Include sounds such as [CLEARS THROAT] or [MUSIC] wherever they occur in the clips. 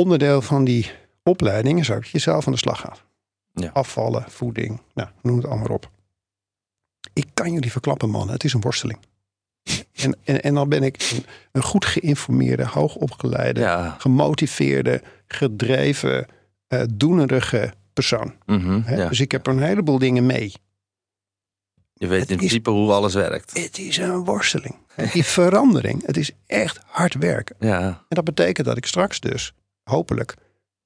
onderdeel van die opleiding is ook dat je zelf aan de slag gaat. Ja. Afvallen, voeding, nou, noem het allemaal op. Ik kan jullie verklappen, man, het is een worsteling. [LAUGHS] En, en, en dan ben ik een, een goed geïnformeerde, hoogopgeleide, Ja. gemotiveerde, gedreven, eh doenerige persoon. Mhm, ja. Dus ik heb er een heleboel dingen mee. Je weet Het in is- principe hoe alles werkt. Het is een worsteling. Die verandering, het is echt hard werken. Ja. En dat betekent dat ik straks dus hopelijk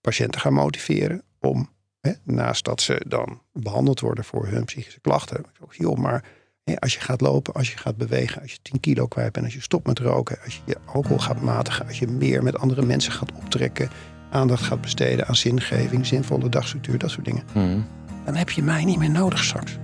patiënten ga motiveren om, hè, naast dat ze dan behandeld worden voor hun psychische klachten, ook, joh, maar hè, als je gaat lopen, als je gaat bewegen, als je 10 kilo kwijt bent, als je stopt met roken, als je je alcohol gaat matigen, als je meer met andere mensen gaat optrekken, aandacht gaat besteden aan zingeving, zinvolle dagstructuur, dat soort dingen, Mhm. dan heb je mij niet meer nodig straks.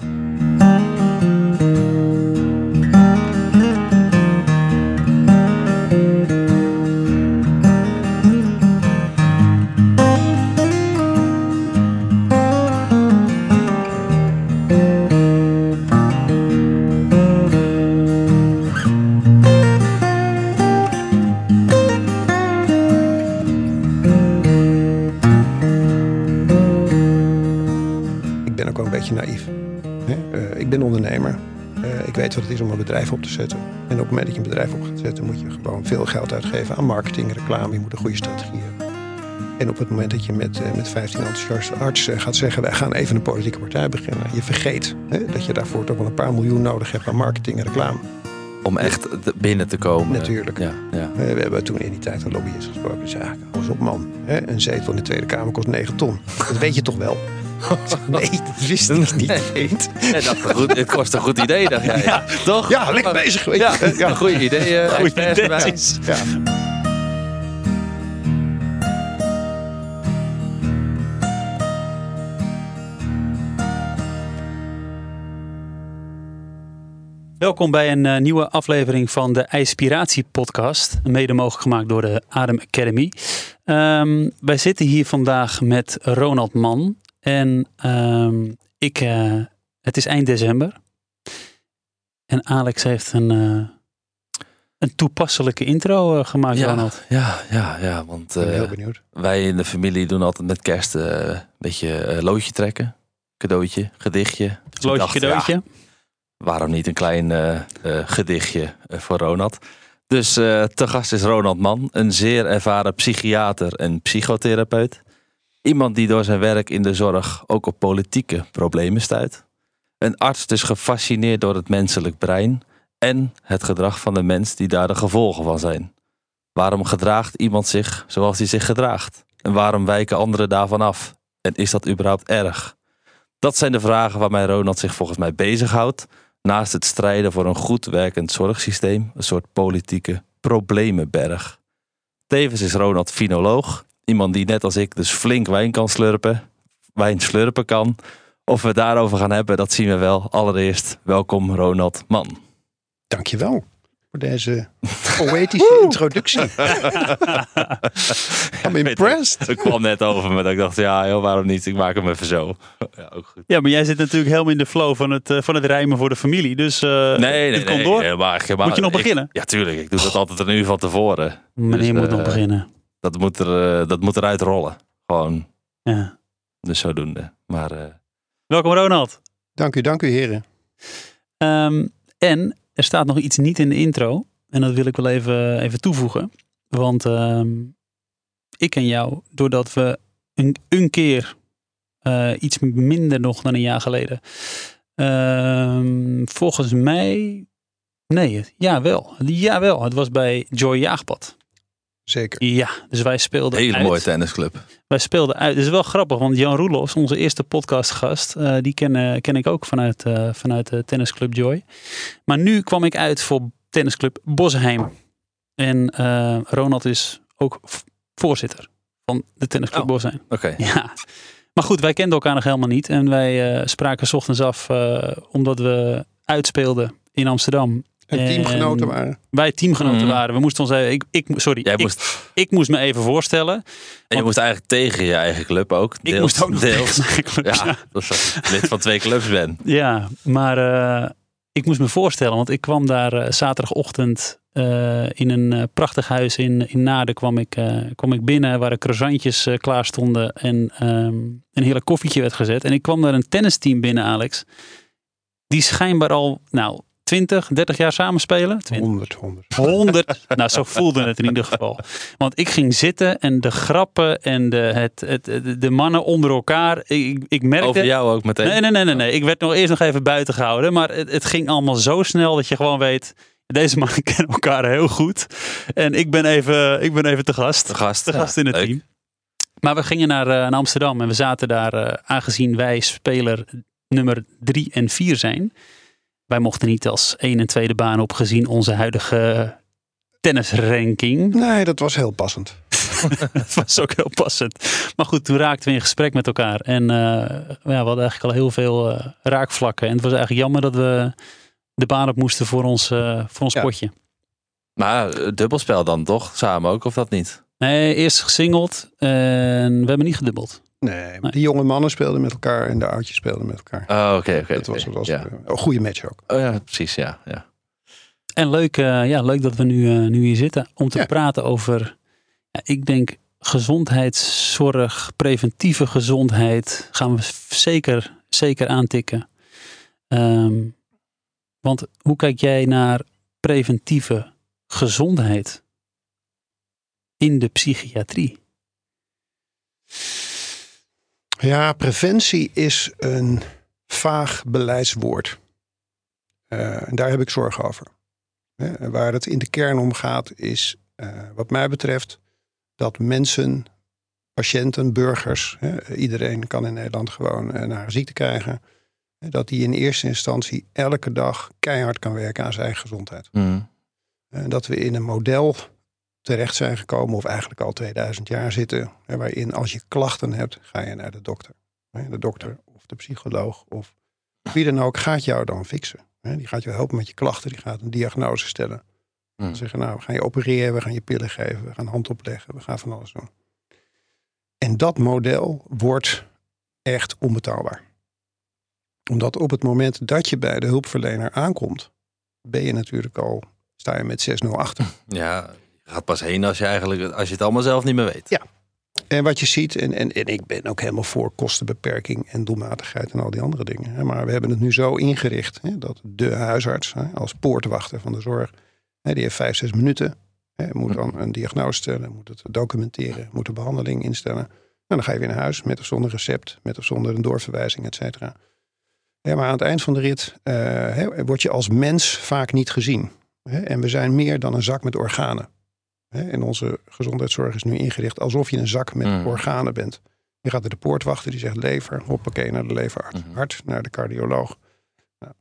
Bedrijf op te zetten. En op het moment dat je een bedrijf op gaat zetten, moet je gewoon veel geld uitgeven aan marketing, reclame. Je moet een goede strategie hebben. En op het moment dat je met, eh, met 15 enthousiaste artsen gaat zeggen: wij gaan even een politieke partij beginnen. Je vergeet hè, dat je daarvoor toch wel een paar miljoen nodig hebt aan marketing en reclame. Om echt binnen te komen. Natuurlijk. Ja, ja. We hebben toen in die tijd een lobbyist gesproken. Die zei: "Ah, hou eens op, man. Een zetel in de Tweede Kamer kost 9 ton. Dat weet je toch wel? [LAUGHS] Nee, dat wist ik niet. Ja, dat goed, het kost een goed idee, dacht jij. Toch? Ja, lekker bezig. Weet Ja, een goede idee. eh, Goeie. Ja. Welkom bij een eh, nieuwe aflevering van de Inspiratie Podcast. Mede mogelijk gemaakt door de Adem Academy. Ehm, wij zitten hier vandaag met Ronald Mann. En ehm, ik, eh, het is eind december. En Alex heeft een, eh, een toepasselijke intro eh, gemaakt, Ja, Ronald. ja, ja, ja, want Ik ben eh, heel benieuwd. wij in de familie doen altijd met kerst eh, een beetje eh, loodje trekken. Cadeautje, gedichtje. Dus Loodje dacht, cadeautje. ja, waarom niet een klein gedichtje voor Ronald? Dus eh, te gast is Ronald Mann, een zeer ervaren psychiater en psychotherapeut. Iemand die door zijn werk in de zorg ook op politieke problemen stuit. Een arts dus gefascineerd door het menselijk brein en het gedrag van de mens die daar de gevolgen van zijn. Waarom gedraagt iemand zich zoals hij zich gedraagt? En waarom wijken anderen daarvan af? En is dat überhaupt erg? Dat zijn de vragen waarmee Ronald zich volgens mij bezighoudt. Naast het strijden voor een goed werkend zorgsysteem, een soort politieke problemenberg. Tevens is Ronald finoloog. Iemand die net als ik dus flink wijn kan slurpen. Wijn slurpen kan. Of we het daarover gaan hebben, dat zien we wel. Allereerst, welkom Ronald Mann. Dankjewel voor deze [LAUGHS] poëtische introductie. [LAUGHS] I'm impressed. Het kwam net over me dat ik dacht, ja joh, waarom niet? Ik maak hem even zo. [LAUGHS] Ja, ook goed. Ja, maar jij zit natuurlijk helemaal in de flow van het, eh, van het rijmen voor de familie. Dus eh Nee, nee, dit komt nee. door. helemaal- helemaal- Moet je nog ik- beginnen? ja, tuurlijk. Ik doe dat altijd een uur van tevoren. Meneer Dus, moet eh, nog beginnen. Dat moet, er, eh, dat moet eruit rollen. Gewoon, Ja. dus zodoende. Maar eh, Welkom Ronald. Dank u, dank u heren. Ehm, en er staat nog iets niet in de intro. En dat wil ik wel even, even toevoegen. Want ehm, ik ken jou doordat we een, een keer, eh, iets minder nog dan een jaar geleden. ehm, volgens mij, nee, ja wel. Ja wel, het was bij Joy Jaagpad. Zeker. Ja, dus wij speelden hele uit. mooie tennisclub. Wij speelden uit. Het is wel grappig, want Jan Roelofs, onze eerste podcastgast, eh, die ken, eh, ken ik ook vanuit, eh, vanuit de tennisclub Joy. Maar nu kwam ik uit voor tennisclub Bosheim. En eh, Ronald is ook voorzitter van de tennisclub Oh. Bosheim. Oké. [LAUGHS] Ja. Maar goed, wij kenden elkaar nog helemaal niet. En wij eh, spraken 's ochtends af eh, omdat we uitspeelden in Amsterdam. En En- teamgenoten waren. Wij teamgenoten Mhm. waren. We moesten ons even, ik, ik, sorry, Jij ik, moest, ik moest me even voorstellen. en je want- moest eigenlijk tegen je eigen club ook. Ik moest ook nog deels. tegen mijn club, Ja, dat is dat je lid van twee clubs bent. Ja, maar eh, ik moest me voorstellen, want ik kwam daar eh, zaterdagochtend eh, in een prachtig huis in, in Naarden kwam ik, eh, kwam ik binnen waar de croissantjes klaar stonden en ehm, een hele koffietje werd gezet. En ik kwam daar een tennisteam binnen, Alex. Die schijnbaar al, nou, 20, 30 jaar samenspelen. 20, 100, 100. 100. nou, zo voelde het in ieder geval. Want ik ging zitten en de grappen en de, het, het, de- mannen onder elkaar. Ik, ik merkte. Over jou ook meteen. Nee, nee, nee, nee, nee. Ik werd nog eerst nog even buiten gehouden. Maar het, het ging allemaal zo snel dat je gewoon weet. Deze mannen [LAUGHS] kennen elkaar heel goed. En ik ben even, ik ben even te gast. De gast. Te gast in het leuk. team. Maar we gingen naar, eh, naar Amsterdam en we zaten daar, eh, aangezien wij speler nummer drie en vier zijn. Wij mochten niet als één en tweede baan op gezien onze huidige tennisranking. Nee, dat was heel passend. [LAUGHS] Dat was ook heel passend. Maar goed, toen raakten we in gesprek met elkaar. En eh, ja, we hadden eigenlijk al heel veel eh, raakvlakken. En het was eigenlijk jammer dat we de baan op moesten voor ons, eh, voor ons Ja. potje. Maar dubbelspel dan toch? Samen ook, of dat niet? Nee, eerst gesingeld en we hebben niet gedubbeld. Nee, Nee. de jonge mannen speelden met elkaar en de oudjes speelden met elkaar. Oh, oké, oké. dat was, oké. dat was ja. een, goede match ook. Oh ja, precies, ja. ja. En leuk, eh, ja, leuk dat we nu, eh, nu hier zitten om te Ja. praten over, ja, ik denk, gezondheidszorg, preventieve gezondheid. Gaan we zeker, zeker aantikken. Ehm, want hoe kijk jij naar preventieve gezondheid in de psychiatrie? Ja, preventie is een vaag beleidswoord. Eh, en daar heb ik zorg over. Waar het in de kern om gaat is, eh, wat mij betreft, dat mensen, patiënten, burgers, iedereen kan in Nederland gewoon eh, naar een ziekte krijgen. Dat die in eerste instantie elke dag keihard kan werken aan zijn eigen gezondheid. Mm. Dat we in een model terecht zijn gekomen, of eigenlijk al 2000 jaar zitten, hè, waarin als je klachten hebt, ga je naar de dokter. Hè, De dokter of de psycholoog of wie dan ook gaat jou dan fixen. Hè, Die gaat je helpen met je klachten, die gaat een diagnose stellen. Mm. Zeggen, nou, we gaan je opereren, we gaan je pillen geven, we gaan hand opleggen, we gaan van alles doen. En dat model wordt echt onbetaalbaar. Omdat op het moment dat je bij de hulpverlener aankomt, ben je natuurlijk al, sta je met 6-0 achter. Ja, gaat pas heen als je eigenlijk als je het allemaal zelf niet meer weet. Ja. En wat je ziet, en, en, en ik ben ook helemaal voor kostenbeperking en doelmatigheid en al die andere dingen. hè, Maar we hebben het nu zo ingericht hè, dat de huisarts hè, als poortwachter van de zorg, hè, die heeft vijf, zes minuten. Hè, moet dan een diagnose stellen, moet het documenteren, moet de behandeling instellen. En dan ga je weer naar huis met of zonder recept, met of zonder een doorverwijzing, et cetera. Ja, maar aan het eind van de rit hè, word je als mens vaak niet gezien. Hè, en we zijn meer dan een zak met organen. En onze gezondheidszorg is nu ingericht alsof je een zak met Mm. organen bent. Je gaat naar de poortwachter, die zegt lever, hoppakee, naar de leverarts. Mhm. Hart, naar de cardioloog. Nou,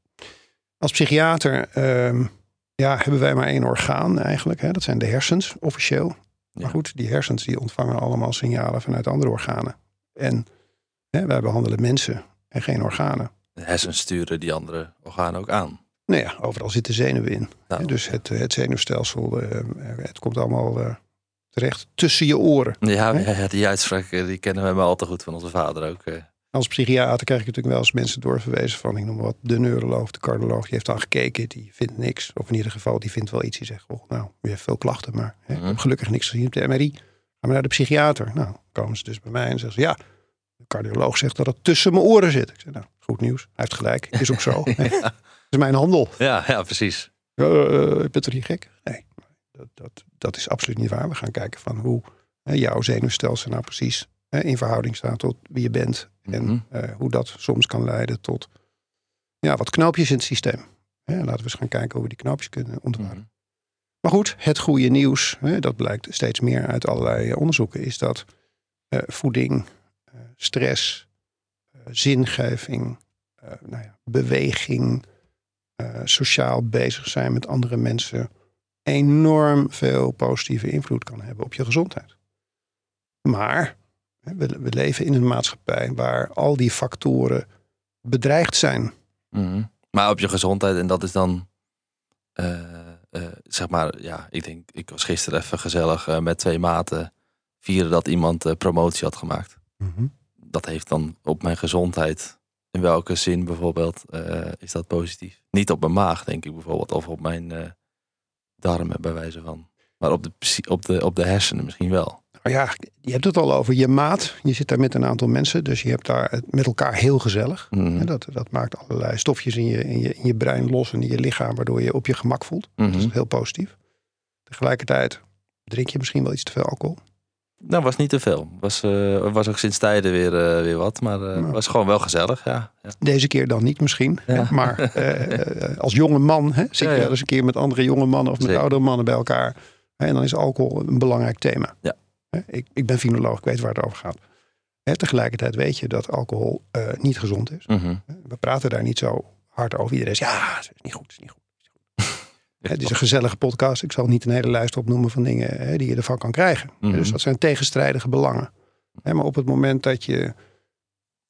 als psychiater ehm, ja, hebben wij maar één orgaan eigenlijk. Hè? Dat zijn de hersens, officieel. Ja. Maar goed, die hersens die ontvangen allemaal signalen vanuit andere organen. En hè, wij behandelen mensen en geen organen. De hersenen sturen die andere organen ook aan. Nou ja, overal zitten zenuwen in. Nou, dus het, het zenuwstelsel, eh, het komt allemaal eh, terecht tussen je oren. Ja, ja, ja, die uitspraak eh, die kennen we maar al te goed van onze vader ook. eh. Als psychiater krijg ik natuurlijk wel eens mensen doorverwezen van, ik noem maar wat, de neuroloog, de cardioloog, die heeft dan gekeken, die vindt niks. Of in ieder geval, die vindt wel iets. Die zegt, oh, nou, je hebt veel klachten, maar hè, ik heb gelukkig niks gezien op de MRI. Gaan we naar de psychiater. Nou, komen ze dus bij mij en zeggen ze, ja, de cardioloog zegt dat het tussen mijn oren zit. Ik zeg, nou, goed nieuws. Hij heeft gelijk. Is ook zo. [LAUGHS] hè. Is mijn handel. Ja, ja, precies. Uh, ik ben toch niet gek? Nee, dat, dat, dat is absoluut niet waar. We gaan kijken van hoe hè, jouw zenuwstelsel nou precies hè, in verhouding staat tot wie je bent. En Mhm. eh, hoe dat soms kan leiden tot ja, wat knoopjes in het systeem. Hè, laten we eens gaan kijken hoe we die knoopjes kunnen ontwarren. Mhm. Maar goed, het goede nieuws, hè, dat blijkt steeds meer uit allerlei eh, onderzoeken, is dat eh, voeding, eh, stress, eh, zingeving, eh, nou ja, beweging, eh, sociaal bezig zijn met andere mensen, enorm veel positieve invloed kan hebben op je gezondheid. Maar we, we leven in een maatschappij waar al die factoren bedreigd zijn. Mhm. Maar op je gezondheid, en dat is dan, eh, eh, zeg maar, ja, ik denk, ik was gisteren even gezellig met twee maten vieren dat iemand promotie had gemaakt. Dat heeft dan op mijn gezondheid In welke zin bijvoorbeeld eh, is dat positief? Niet op mijn maag, denk ik bijvoorbeeld. Of op mijn eh, darmen, bij wijze van. Maar op de, op, de, op de hersenen misschien wel. Nou ja, je hebt het al over je maat. Je zit daar met een aantal mensen, dus je hebt daar met elkaar heel gezellig. Mhm. En Dat, dat maakt allerlei stofjes in je, in, je, in je brein los en in je lichaam, waardoor je op je gemak voelt. Mhm. Dat is heel positief. Tegelijkertijd drink je misschien wel iets te veel alcohol. Nou, was niet te veel. Was, eh, was ook sinds tijden weer, eh, weer wat. Maar eh, Nou. was gewoon wel gezellig, ja. ja. Deze keer dan niet misschien. Ja. Maar [LAUGHS] eh, eh, als jonge man hè, zit je wel eens een keer met andere jonge mannen of met Zeker. oudere mannen bij elkaar. En dan is alcohol een belangrijk thema. Ja. Ik, ik ben finoloog, ik weet waar het over gaat. Hè, Tegelijkertijd weet je dat alcohol eh, niet gezond is. Mhm. We praten daar niet zo hard over. Iedereen zegt, ja, het is niet goed, het is niet goed. het is niet goed. Het is een gezellige podcast. Ik zal niet een hele lijst opnoemen van dingen hè, die je ervan kan krijgen. Mhm. Dus dat zijn tegenstrijdige belangen. Hè, maar op het moment dat je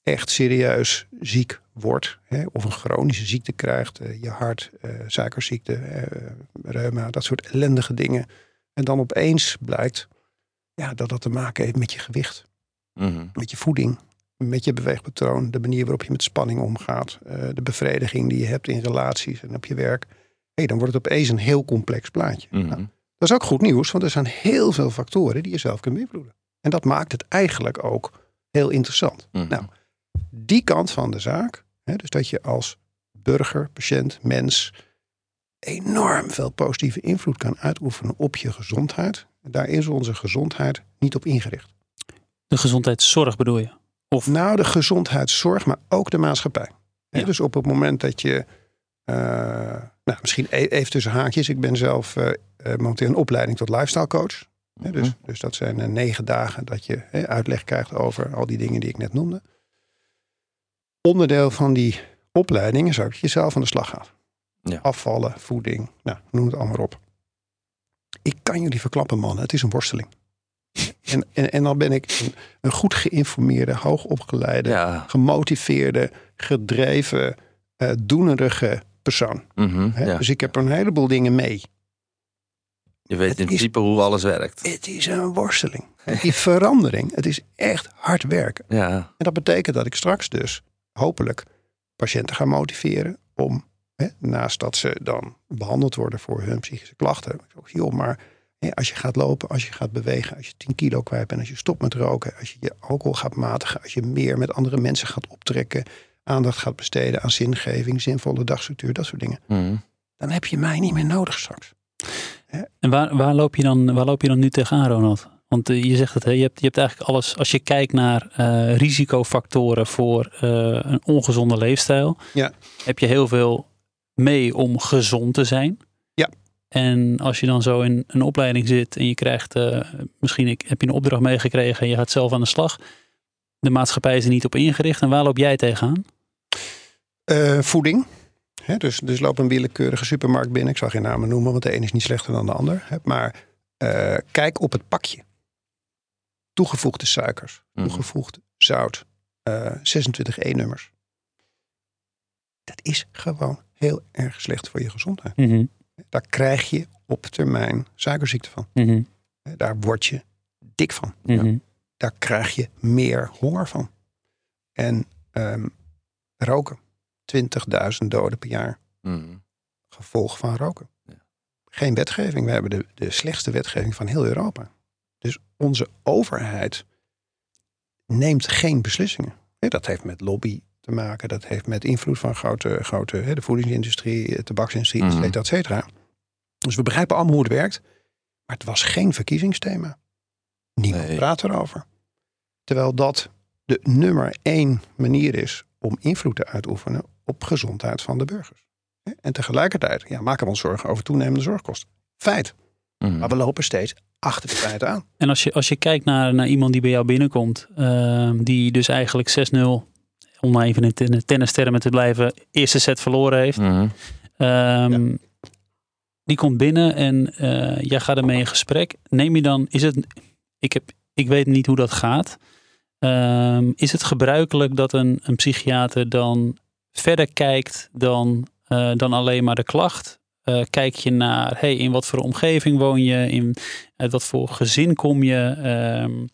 echt serieus ziek wordt, hè, of een chronische ziekte krijgt, eh, je hart, eh, suikerziekte, eh, reuma, dat soort ellendige dingen. En dan opeens blijkt ja, dat dat te maken heeft met je gewicht Mhm. met je voeding, met je beweegpatroon, de manier waarop je met spanning omgaat, de bevrediging die je hebt in relaties en op je werk. Hey, dan wordt het opeens een heel complex plaatje. Mhm. Nou, dat is ook goed nieuws, want er zijn heel veel factoren die je zelf kunt beïnvloeden. En dat maakt het eigenlijk ook heel interessant. Mhm. Nou, die kant van de zaak, hè, dus dat je als burger, patiënt, mens enorm veel positieve invloed kan uitoefenen op je gezondheid. Daar is onze gezondheid niet op ingericht. De gezondheidszorg bedoel je? Of Nou, de gezondheidszorg, maar ook de maatschappij. Dus op het moment dat je, nou, misschien e- even tussen haakjes. Ik ben zelf eh, eh, momenteel een opleiding tot lifestyle coach. Hè, dus, dus dat zijn eh, negen dagen dat je uitleg krijgt over al die dingen die ik net noemde. Onderdeel van die opleiding is ook dat je zelf aan de slag gaat. Ja. Afvallen, voeding, nou, noem het allemaal op. Ik kan jullie verklappen, man, het is een worsteling. [LAUGHS] En, en, en dan ben ik een, een goed geïnformeerde, hoogopgeleide, Ja. gemotiveerde, gedreven, eh doenerige persoon. Mhm. Ja. Dus ik heb een heleboel dingen mee. Je weet het in is- principe hoe alles werkt. Het is een worsteling. Die verandering, het is echt hard werken. Ja. En dat betekent dat ik straks dus hopelijk patiënten ga motiveren om, hè, naast dat ze dan behandeld worden voor hun psychische klachten. ik zeg, Joh, maar hè, als je gaat lopen, als je gaat bewegen, als je 10 kilo kwijt bent, als je stopt met roken, als je je alcohol gaat matigen, als je meer met andere mensen gaat optrekken, aandacht gaat besteden aan zingeving, zinvolle dagstructuur, dat soort dingen. Mhm. Dan heb je mij niet meer nodig straks. En waar, waar, loop je dan, waar loop je dan nu tegenaan, Ronald? Want eh, je zegt het, hè, je, hebt, je hebt eigenlijk alles. Als je kijkt naar eh, risicofactoren voor eh, een ongezonde leefstijl, Ja. heb je heel veel mee om gezond te zijn. Ja. En als je dan zo in een opleiding zit en je krijgt, eh, misschien ik- heb je een opdracht meegekregen en je gaat zelf aan de slag. De maatschappij is er niet op ingericht. En waar loop jij tegenaan? Eh, voeding. Dus, dus loop een willekeurige supermarkt binnen. Ik zal geen namen noemen, want de een is niet slechter dan de ander. Maar eh, kijk op het pakje. Toegevoegde suikers, Mhm. toegevoegd zout, eh 26 E-nummers. Dat is gewoon heel erg slecht voor je gezondheid. Mhm, Daar krijg je op termijn suikerziekte van. mhm, Daar word je dik van. Daar krijg je meer honger van. En ehm, roken. 20.000 doden per jaar. Mhm. gevolg van roken. Ja. Geen wetgeving. We hebben de, de slechtste wetgeving van heel Europa. Dus onze overheid neemt geen beslissingen. Dat heeft met lobby te maken. Dat heeft met invloed van grote, grote de voedingsindustrie, de tabaksindustrie, et Mhm. cetera, et cetera. Dus we begrijpen allemaal hoe het werkt. Maar het was geen verkiezingsthema. Niemand Nee. praat erover. Terwijl dat de nummer één manier is om invloed te uitoefenen op gezondheid van de burgers. Hè? En tegelijkertijd ja, maken we ons zorgen over toenemende zorgkosten. Feit. Mhm. Maar we lopen steeds achter de feiten aan. En als je, als je kijkt naar, naar iemand die bij jou binnenkomt, ehm, die dus eigenlijk 6-0, om maar even in ten- tennistermen te blijven, eerste set verloren heeft. Mhm. Ehm, Die komt binnen en eh, jij gaat ermee in gesprek. Neem je dan, is het, ik, heb, ik weet niet hoe dat gaat. Ehm, is het gebruikelijk dat een, een psychiater dan verder kijkt dan, eh, dan alleen maar de klacht? Eh, kijk je naar, hey, in wat voor omgeving woon je? In uit wat voor gezin kom je? Ehm,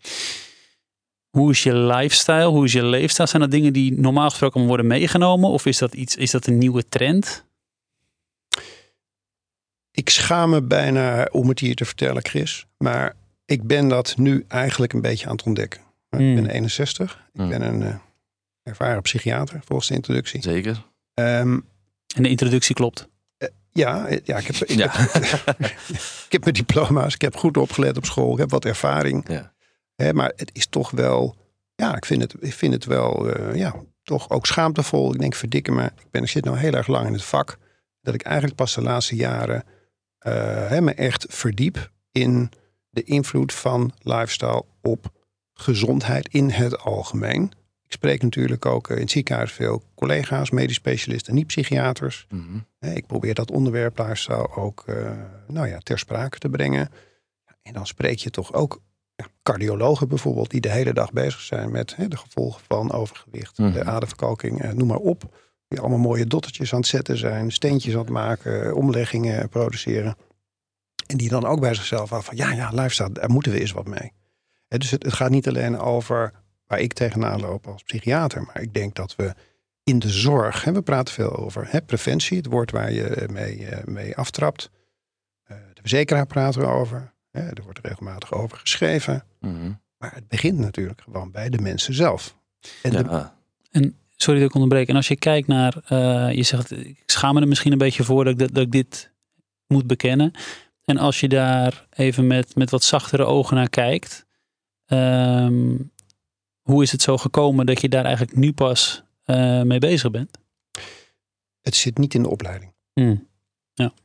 hoe is je lifestyle? Hoe is je leefstijl? Zijn dat dingen die normaal gesproken worden meegenomen? Of is dat, iets, is dat een nieuwe trend? Ik schaam me bijna om het hier te vertellen, Chris. Maar ik ben dat nu eigenlijk een beetje aan het ontdekken. Ik Hmm. ben 61. Ik Hmm. ben een eh, ervaren psychiater, volgens de introductie. Zeker. Ehm, En de introductie klopt. ja, eh, ja, ik heb, ik, Ja. heb, [LAUGHS] ik heb mijn diploma's. Ik heb goed opgelet op school. Ik heb wat ervaring. Ja. Hè, maar het is toch wel... Ja, ik vind het, ik vind het wel... eh, ja, toch ook schaamtevol. Ik denk, verdikke me. Ik, ben, ik zit nou heel erg lang in het vak. Dat ik eigenlijk pas de laatste jaren... eh, hè, me echt verdiep in de invloed van lifestyle op gezondheid in het algemeen. Ik spreek natuurlijk ook eh, in het ziekenhuis veel collega's, medisch specialisten, niet psychiaters. Mhm. Ik probeer dat onderwerp lifestyle ook eh, nou ja, ter sprake te brengen. En dan spreek je toch ook ja, cardiologen bijvoorbeeld, die de hele dag bezig zijn met hè, de gevolgen van overgewicht, Mhm. de aderverkalking, eh, noem maar op. Die allemaal mooie dottertjes aan het zetten zijn, steentjes aan het maken, omleggingen produceren. En die dan ook bij zichzelf af van ja, ja, lifestyle, daar moeten we eens wat mee. Hè, dus het, het gaat niet alleen over waar ik tegenaan loop als psychiater, maar ik denk dat we in de zorg, hè, we praten veel over hè, preventie, het woord waar je mee, eh, mee aftrapt. Eh, de verzekeraar praten we over. Hè, er wordt regelmatig over geschreven. Mhm. Maar het begint natuurlijk gewoon bij de mensen zelf. En de- Ja. Sorry dat ik onderbreek. En als je kijkt naar, eh, je zegt, ik schaam me er misschien een beetje voor dat ik, dat, dat ik dit moet bekennen. En als je daar even met, met wat zachtere ogen naar kijkt, ehm, hoe is het zo gekomen dat je daar eigenlijk nu pas eh, mee bezig bent? het zit niet in de opleiding. Hmm.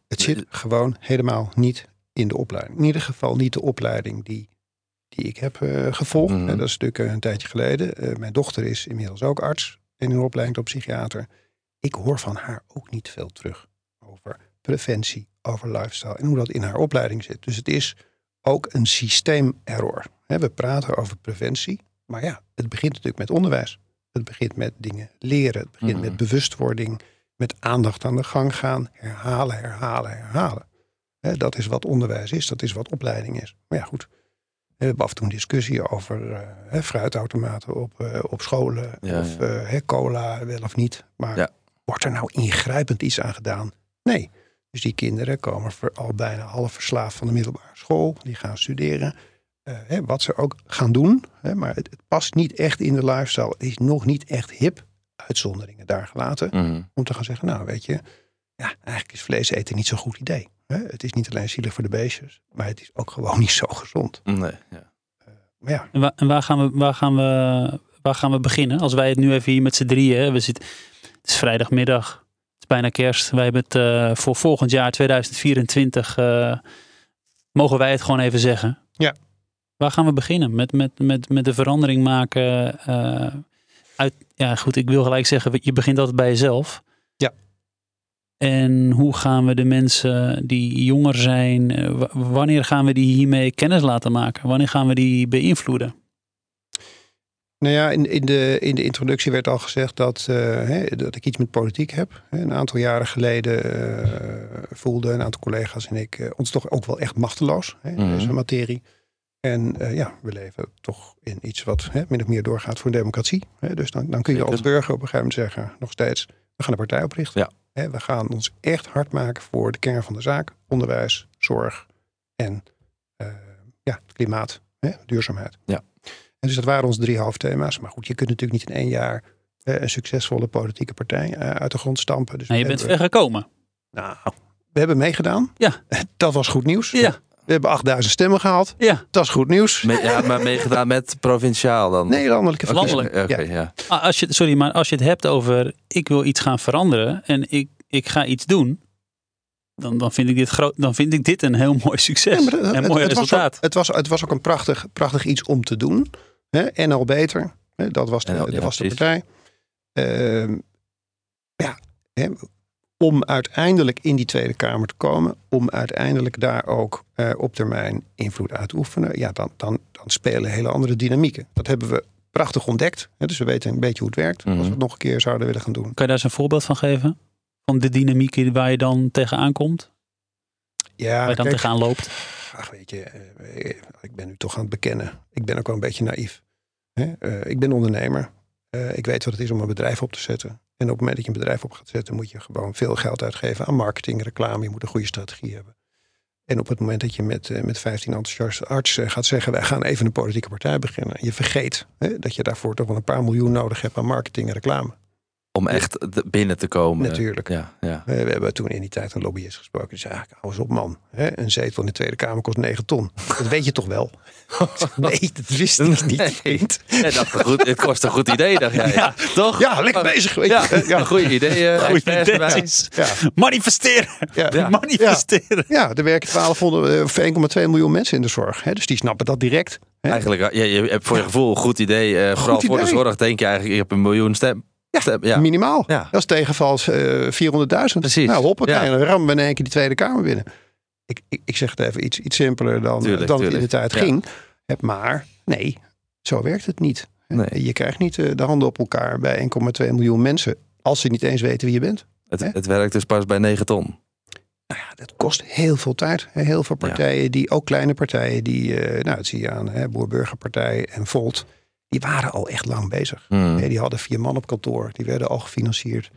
Het zit gewoon helemaal niet in de opleiding. In ieder geval niet de opleiding die, die ik heb eh, gevolgd. Mhm. En dat is natuurlijk eh, een tijdje geleden. Eh, mijn dochter is inmiddels ook arts in een opleiding tot psychiater. Ik hoor van haar ook niet veel terug over preventie, over lifestyle en hoe dat in haar opleiding zit. Dus het is ook een systeemerror. Hè, We praten over preventie, maar ja, het begint natuurlijk met onderwijs. Het begint met dingen leren. Het begint Mhm. met bewustwording, met aandacht aan de gang gaan, herhalen, herhalen, herhalen. Dat is wat onderwijs is, dat is wat opleiding is. Maar ja, goed. We hebben af en toe een discussie over hè, fruitautomaten op, eh, op scholen. Ja, of ja. eh, cola wel of niet. Maar Ja. wordt er nou ingrijpend iets aan gedaan? Nee. Dus die kinderen komen al bijna half verslaafd van de middelbare school. Die gaan studeren. Eh, hè, wat ze ook gaan doen. Hè, maar het, het past niet echt in de lifestyle. Het is nog niet echt hip. Uitzonderingen daar gelaten. Mhm. Om te gaan zeggen, nou weet je. Ja, eigenlijk is vlees eten niet zo'n goed idee. Hè? Het is niet alleen zielig voor de beestjes. Maar het is ook gewoon [LAUGHS] niet zo gezond. Nee, ja. Maar ja, En, waar, en waar, gaan we, waar, gaan we, waar gaan we beginnen? Als wij het nu even hier met z'n drieën, we zitten, het is vrijdagmiddag, het is bijna kerst. Wij hebben het eh, voor volgend jaar 2024, eh, mogen wij het gewoon even zeggen. Ja. Waar gaan we beginnen? Met, met, met, met de verandering maken eh, uit, ja goed, ik wil gelijk zeggen, je begint altijd bij jezelf. Ja. En hoe gaan we de mensen die jonger zijn, eh, wanneer gaan we die hiermee kennis laten maken? Wanneer gaan we die beïnvloeden? Nou ja, in, in, de, in de introductie werd al gezegd dat, eh, hè, dat ik iets met politiek heb. Een aantal jaren geleden eh, voelden een aantal collega's en ik ons toch ook wel echt machteloos hè, in Mhm. deze materie. En eh, ja, we leven toch in iets wat hè, min of meer doorgaat voor democratie. Hè. Dus dan, dan kun je als burger op een gegeven moment zeggen, nog steeds, we gaan een partij oprichten. Ja. Hè, we gaan ons echt hard maken voor de kern van de zaak. Onderwijs, zorg en eh, ja, klimaat, hè, duurzaamheid. Ja. En dus dat waren onze drie hoofdthema's. Maar goed, je kunt natuurlijk niet in één jaar een succesvolle politieke partij eh, uit de grond stampen. Dus Nou, je bent ver gekomen. Nou, we hebben meegedaan. Ja. [LAUGHS] Dat was goed nieuws. Ja, We hebben 8000 stemmen gehaald. ja. Dat is goed nieuws. Me- ja, maar meegedaan met provinciaal dan? Nee, landelijke Oké, verkiezingen. landelijk. Ja. Ah, Als je, sorry, maar als je het hebt over ik wil iets gaan veranderen en ik, ik ga iets doen, dan, dan, vind ik dit groot, dan vind ik dit een heel mooi succes. Ja, en het- mooi het was resultaat. ook- Het was, het was ook een prachtig, prachtig iets om te doen. Hè? En al beter. Hè? Dat was de, dat was de partij. Ehm, ja, hè? Om uiteindelijk in die Tweede Kamer te komen. Om uiteindelijk daar ook eh, op termijn invloed uit te oefenen. Ja, dan, dan, dan spelen hele andere dynamieken. Dat hebben we prachtig ontdekt. Hè? Dus we weten een beetje hoe het werkt. Als Mhm. we het nog een keer zouden willen gaan doen. Kan je daar eens een voorbeeld van geven? Van de dynamiek waar je dan tegenaan komt? Ja, waar je dan kijk, tegenaan loopt? Ach, weet je, eh, ik ben nu toch aan het bekennen. Ik ben ook wel een beetje naïef. Hè? Eh, ik ben ondernemer. Ik weet wat het is om een bedrijf op te zetten. En op het moment dat je een bedrijf op gaat zetten, moet je gewoon veel geld uitgeven aan marketing, reclame. Je moet een goede strategie hebben. En op het moment dat je met, eh, met 15 enthousiaste artsen gaat zeggen: wij gaan even een politieke partij beginnen. Je vergeet hè, dat je daarvoor toch wel een paar miljoen nodig hebt aan marketing en reclame. Om echt de- binnen te komen. Natuurlijk. Ja, ja. We, we hebben toen in die tijd een lobbyist gesproken. Die zei: eigenlijk, hou eens op, man. Hè, een zetel in de Tweede Kamer kost 9 ton. Dat weet je toch wel? [LAUGHS] nee, dat wist ik niet. Nee. dat goed, het kost een goed idee, dacht jij. Ja. toch? Ja, lekker bezig. Weet Ja, je. ja. een goede idee. eh. Ja. Manifesteren. Ja. Manifesteren. Ja, er werken 1200, eh, of 1,2 miljoen mensen in de zorg. Hè? Dus die snappen dat direct. Hè? Eigenlijk, ja, je hebt voor je gevoel een goed idee. eh, vooral voor de zorg denk je eigenlijk, je hebt een miljoen stem. Ja. Minimaal. Ja. Dat is tegenvals eh 400.000. Precies. Nou, hoppakee, Ja. dan rammen we in één keer die Tweede Kamer binnen. Ik, ik, ik zeg het even iets, iets simpeler dan, Tuurlijk, dan het in de tijd ging. Maar nee, zo werkt het niet. Nee. Je krijgt niet eh, de handen op elkaar bij 1,2 miljoen mensen. Als ze niet eens weten wie je bent. Het, het werkt dus pas bij 9 ton. Nou ja, dat kost heel veel tijd. Heel veel partijen, die, ook kleine partijen, die, eh, nou, dat zie je aan hè, Boer-Burgerpartij en Volt, die waren al echt lang bezig. Hmm. Die hadden vier man op kantoor, die werden al gefinancierd.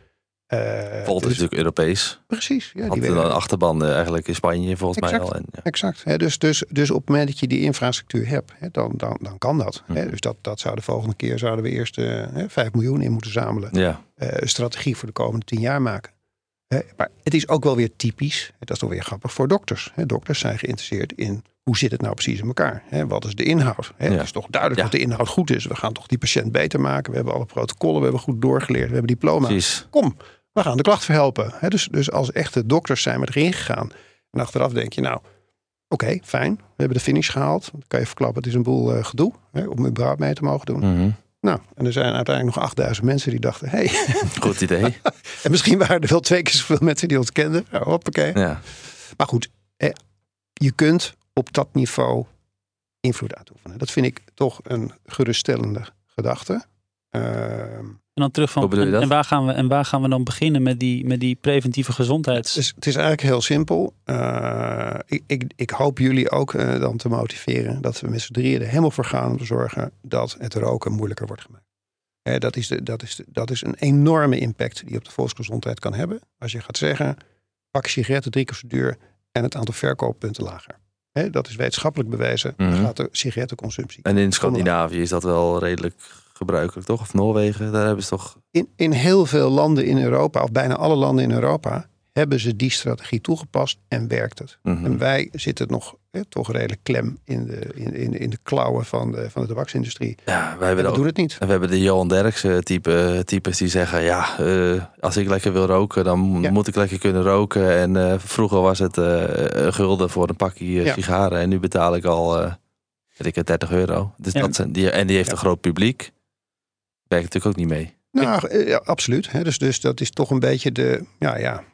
Eh, Volt is dus- natuurlijk Europees. precies, ja, die Had werden, een achterban eh, eigenlijk in Spanje volgens mij al. En, ja. exact. Dus, dus, dus op het moment dat je die infrastructuur hebt, hè, dan, dan, dan kan dat. Hè. Mhm. Dus dat, dat zou de volgende keer zouden we eerst eh, hè, 5 miljoen in moeten zamelen. ja. eh, een strategie voor de komende tien jaar maken. Maar het is ook wel weer typisch, dat is toch weer grappig voor dokters. Dokters zijn geïnteresseerd in hoe zit het nou precies in elkaar? Wat is de inhoud? Ja. Het is toch duidelijk Ja. dat de inhoud goed is. We gaan toch die patiënt beter maken. We hebben alle protocollen, we hebben goed doorgeleerd, we hebben diploma. Precies. Kom, we gaan de klacht verhelpen. Dus, dus als echte dokters zijn we erin gegaan. En achteraf denk je, nou, oké, fijn. We hebben de finish gehaald. Dan kan je verklappen, het is een boel eh, gedoe om überhaupt mee te mogen doen. Mhm. Nou, en er zijn uiteindelijk nog 8000 mensen die dachten, hé, hey, [LAUGHS] Goed idee. [LAUGHS] en misschien waren er wel twee keer zoveel mensen die ons kenden. Ja, hoppakee. Ja. Maar goed, je kunt op dat niveau invloed uitoefenen. Dat vind ik toch een geruststellende gedachte. Ehm, En dan terug van, Hoe bedoel je en, dat? en waar gaan we, en waar gaan we dan beginnen met die, met die preventieve gezondheids... dus het is eigenlijk heel simpel. Eh, ik, ik, ik hoop jullie ook eh, dan te motiveren dat we met z'n drieën er helemaal voor gaan om te zorgen dat het roken moeilijker wordt gemaakt. Eh, dat, is de, dat, is de, dat is een enorme impact die je op de volksgezondheid kan hebben. Als je gaat zeggen, pak sigaretten drie keer zo duur en het aantal verkooppunten lager. Hè, dat is wetenschappelijk bewezen. Mhm. gaat de sigarettenconsumptie. En in Scandinavië is dat wel redelijk gebruikelijk, toch? Of Noorwegen, daar hebben ze toch... In, in heel veel landen in Europa, of bijna alle landen in Europa, hebben ze die strategie toegepast en werkt het. Mhm. En wij zitten nog hè, toch redelijk klem in de, in, in, in de klauwen van de, van de tabaksindustrie. Ja, wij hebben we doen het niet. En we hebben de Johan Derksen type, types die zeggen... ja, eh, als ik lekker wil roken, dan Ja. moet ik lekker kunnen roken. En eh, vroeger was het eh, een gulden voor een pakje eh, Ja. sigaren. En nu betaal ik al, eh weet ik het, 30 euro. Dus Ja. dat zijn, die, en die heeft Ja. een groot publiek. Werkt natuurlijk ook niet mee. Nou, eh, ja, absoluut. Hè. Dus, dus dat is toch een beetje de. Ja, ja.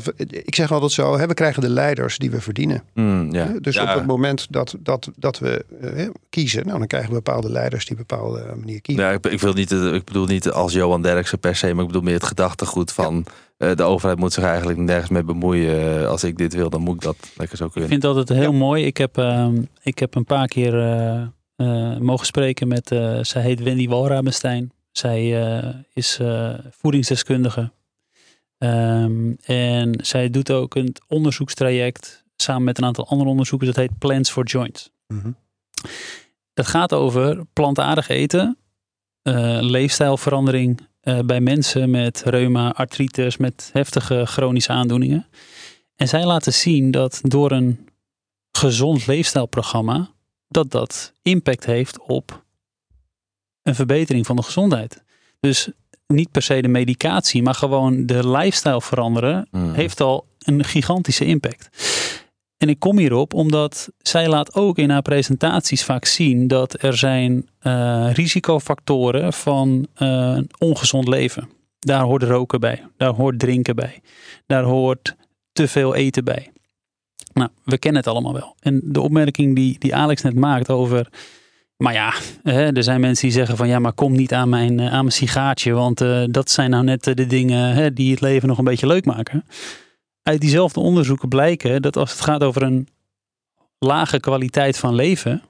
D- Laten we, ik zeg altijd zo: hè, we krijgen de leiders die we verdienen. Ja. Hè, Dus Ja, op het moment dat, dat, dat we eh, kiezen, nou, dan krijgen we bepaalde leiders die op een bepaalde manier kiezen. Ja, ik, ik, wil niet, eh, ik bedoel niet als Johan Derksen per se, maar ik bedoel meer het gedachtegoed van eh, de overheid moet zich eigenlijk nergens mee bemoeien. Eh, Als ik dit wil, dan moet ik dat lekker zo Ik kunnen. vind het altijd heel mooi. Ik heb, ehm, ik heb een paar keer eh, eh, mogen spreken met, eh, zij heet Wendy Walrabenstein. Zij eh, is eh, voedingsdeskundige. Ehm, en zij doet ook een onderzoekstraject samen met een aantal andere onderzoekers. Dat heet Plants for Joints. Mhm. Dat gaat over plantaardig eten, eh, leefstijlverandering eh, bij mensen met reuma, artritis, met heftige chronische aandoeningen. En zij laten zien dat door een gezond leefstijlprogramma, dat dat impact heeft op een verbetering van de gezondheid. Dus niet per se de medicatie, maar gewoon de lifestyle veranderen Hmm. heeft al een gigantische impact. En ik kom hierop omdat zij laat ook in haar presentaties vaak zien dat er zijn eh, risicofactoren van een ongezond leven. Daar hoort roken bij, daar hoort drinken bij, daar hoort te veel eten bij. Nou, we kennen het allemaal wel. En de opmerking die, die Alex net maakt over. Maar ja, er zijn mensen die zeggen van ja, maar kom niet aan mijn, eh, aan mijn sigaartje. Want eh, dat zijn nou net eh, de dingen die het leven nog een beetje leuk maken. Uit diezelfde onderzoeken blijken dat als het gaat over een lage kwaliteit van leven.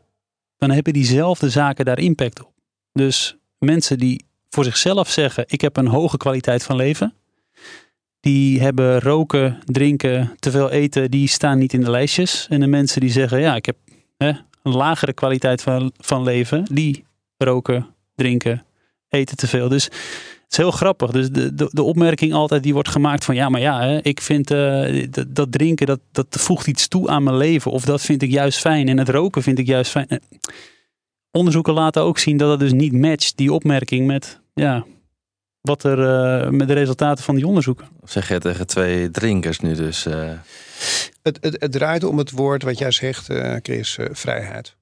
dan hebben diezelfde zaken daar impact op. Dus mensen die voor zichzelf zeggen: Ik heb een hoge kwaliteit van leven. Die hebben roken, drinken, te veel eten, die staan niet in de lijstjes. En de mensen die zeggen: Ja, ik heb een lagere kwaliteit van, van leven, die roken, drinken, eten te veel. Dus het is heel grappig. Dus de, de, de opmerking altijd die wordt gemaakt van ja, maar ja, hè, ik vind eh, dat, dat drinken dat, dat voegt iets toe aan mijn leven. Of dat vind ik juist fijn. En het roken vind ik juist fijn. Eh, Onderzoeken laten ook zien dat het dus niet matcht, die opmerking, met ja, wat er uh, met de resultaten van die onderzoeken. Zeg je tegen twee drinkers nu dus? Uh... Het, het, het, draait om het woord wat jij zegt, uh, Chris, vrijheid.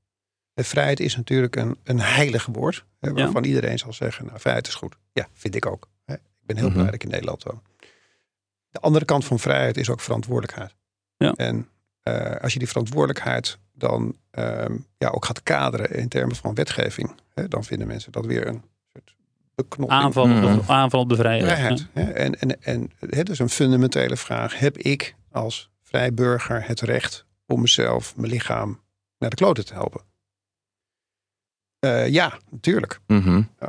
De vrijheid is natuurlijk een, een heilig woord. Hè, waarvan ja. iedereen zal zeggen, nou vrijheid is goed. Ja, vind ik ook. Hè. Ik ben heel mm -hmm. blij dat ik in Nederland woon. De andere kant van vrijheid is ook verantwoordelijkheid. Ja. En als je die verantwoordelijkheid dan um, ja, ook gaat kaderen in termen van wetgeving, hè, dan vinden mensen dat weer een soort beknopping. Aanval, mm. op, aanval op de vrijheid. vrijheid ja. En, en, en het is een fundamentele vraag. Heb ik als vrij burger het recht om mezelf, mijn lichaam naar de kloten te helpen? Uh, ja, natuurlijk. Mm -hmm. uh,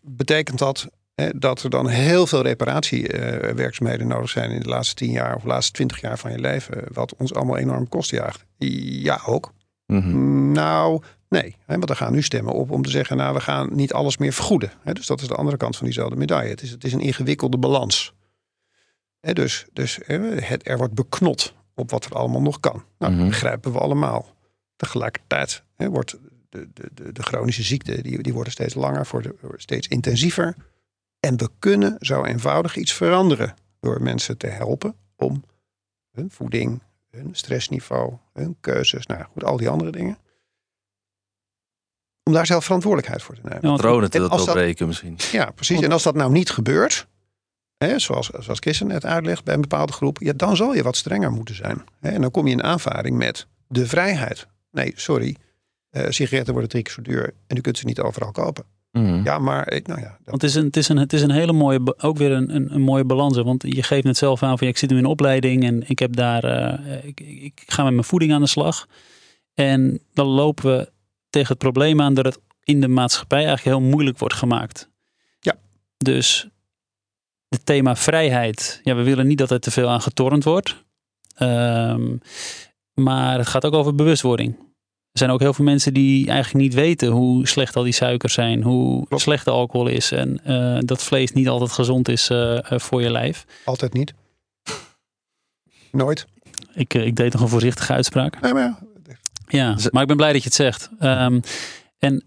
betekent dat hè, dat er dan heel veel reparatiewerkzaamheden nodig zijn in de laatste tien jaar of de laatste twintig jaar van je leven, wat ons allemaal enorm kost jaagt? Ja, ook. Mm -hmm. Nou, nee. Hè, want er gaan nu stemmen op om te zeggen, nou, we gaan niet alles meer vergoeden. Hè, dus dat is de andere kant van diezelfde medaille. Het is, het is een ingewikkelde balans. Hè, dus dus het, er wordt beknot op wat er allemaal nog kan. Nou, Mhm. dat begrijpen we allemaal. Tegelijkertijd hè, wordt de, de, de, de chronische ziekten, die, die worden steeds langer, worden steeds intensiever. En we kunnen zo eenvoudig iets veranderen door mensen te helpen om hun voeding, hun stressniveau, hun keuzes, nou goed, al die andere dingen. Om daar zelf verantwoordelijkheid voor te nemen. Ja, want- Patronen te En als dat- doorbreken misschien. Ja, precies. En als dat nou niet gebeurt, hè, zoals, zoals Kirsten net uitlegt bij een bepaalde groep, ja, dan zal je wat strenger moeten zijn. Hè, en dan kom je in aanvaring met de vrijheid. Nee, sorry, eh, sigaretten worden drie keer zo duur en u kunt ze niet overal kopen. Mhm. Ja, maar ik, nou ja, dat, Want het is een, het is een, het is een hele mooie, ook weer een, een, een mooie balans. hè. Want je geeft net zelf aan van ja, ik zit nu in een opleiding en ik heb daar, eh, ik, ik, ik ga met mijn voeding aan de slag. En dan lopen we tegen het probleem aan dat het in de maatschappij eigenlijk heel moeilijk wordt gemaakt. Ja. Dus het thema vrijheid, ja, we willen niet dat er te veel aan getornd wordt. Ehm, maar het gaat ook over bewustwording. Er zijn ook heel veel mensen die eigenlijk niet weten hoe slecht al die suikers zijn, hoe Klopt. slecht de alcohol is en eh, dat vlees niet altijd gezond is eh, eh, voor je lijf. altijd niet. Nooit. Ik, ik deed nog een voorzichtige uitspraak. Nee, maar ja, Ja, maar ik ben blij dat je het zegt. Ehm, en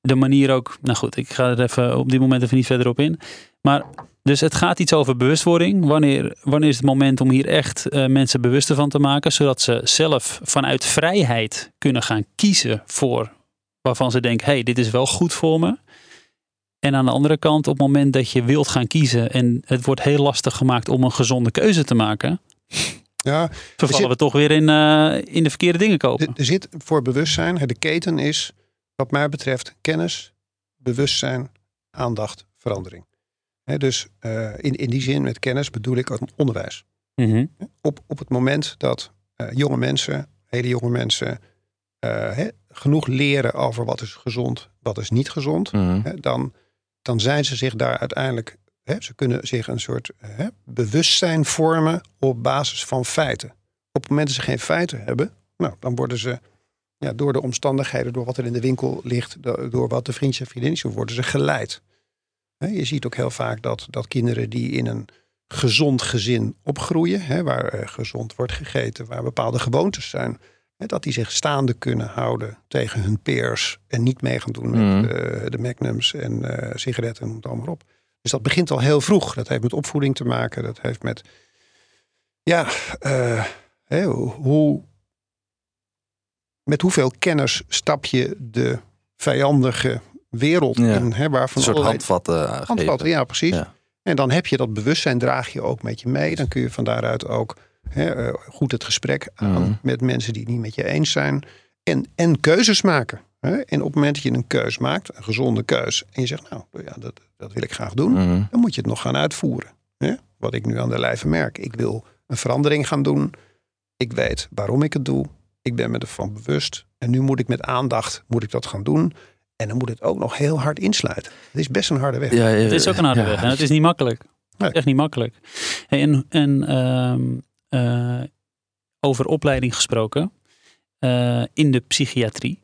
de manier ook, nou goed, ik ga er even op dit moment even niet verder op in. Maar dus het gaat iets over bewustwording. Wanneer, wanneer is het moment om hier echt eh, mensen bewuster van te maken, zodat ze zelf vanuit vrijheid kunnen gaan kiezen voor waarvan ze denken, hey, dit is wel goed voor me. En aan de andere kant, op het moment dat je wilt gaan kiezen en het wordt heel lastig gemaakt om een gezonde keuze te maken, ja vervallen zit- we toch weer in, eh, in de verkeerde dingen kopen. er, zit voor bewustzijn, de keten is wat mij betreft kennis, bewustzijn, aandacht, verandering. Dus eh, in, in die zin met kennis bedoel ik ook onderwijs. Mhm. op, op het moment dat eh, jonge mensen, hele jonge mensen, eh, genoeg leren over wat is gezond, wat is niet gezond, Mhm. dan, dan zijn ze zich daar uiteindelijk, ze kunnen zich een soort bewustzijn vormen op basis van feiten. Op het moment dat ze geen feiten hebben, nou, dan worden ze ja, door de omstandigheden, door wat er in de winkel ligt, do- door wat de vriendjes en vriendinnetjes doen, worden ze geleid. Je ziet ook heel vaak dat, dat kinderen die in een gezond gezin opgroeien, hè, waar eh, gezond wordt gegeten, waar bepaalde gewoontes zijn, hè, dat die zich staande kunnen houden tegen hun peers en niet mee gaan doen met Mhm. eh, de magnums en eh, sigaretten, noem het allemaal op. Dus dat begint al heel vroeg. Dat heeft met opvoeding te maken. Dat heeft met, ja, hè, hoe, met hoeveel kennis stap je de vijandige wereld Ja. in, hè, waarvan Een soort allerlei handvatten eh, handvatten, ja, precies. Ja. En dan heb je dat bewustzijn, draag je ook met je mee. Dan kun je van daaruit ook hè, eh, goed het gesprek aan Mhm. met mensen die het niet met je eens zijn. En, en keuzes maken. Hè? En op het moment dat je een keus maakt, een gezonde keus, en je zegt, nou ja, dat, dat wil ik graag doen, Mhm. dan moet je het nog gaan uitvoeren. Hè? Wat ik nu aan de lijve merk. Ik wil een verandering gaan doen. Ik weet waarom ik het doe. Ik ben me ervan bewust. En nu moet ik met aandacht moet ik dat gaan doen. En dan moet het ook nog heel hard insluiten. Het is best een harde weg. Ja, Het is ook een harde ja. weg en het is niet makkelijk. Nee. Echt niet makkelijk. Hey, en en ehm, eh, over opleiding gesproken. eh, in de psychiatrie.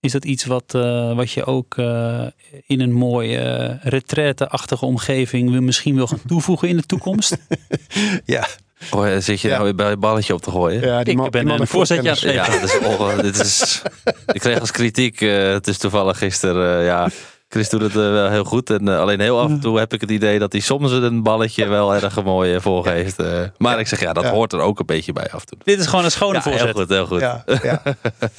Is dat iets wat, eh, wat je ook eh, in een mooie uh, retraite-achtige omgeving wil- misschien wil gaan toevoegen in de toekomst? [LAUGHS] Ja, Oh, zit je Ja. nou weer bij het balletje op te gooien? ja die Ik man, ben die man een voorzetje aan voorkennis. het Ja, dat is onge- dit is, ik kreeg als kritiek, eh, het is toevallig gisteren, eh, ja, Chris doet het eh, wel heel goed. En eh, alleen heel af en toe heb ik het idee dat hij soms een balletje wel erg mooi eh, voorgeeft. eh. maar ik zeg, ja, dat Ja. hoort er ook een beetje bij af en toe. Dit is gewoon een schone Ja, heel goed, heel goed. Ja, ja.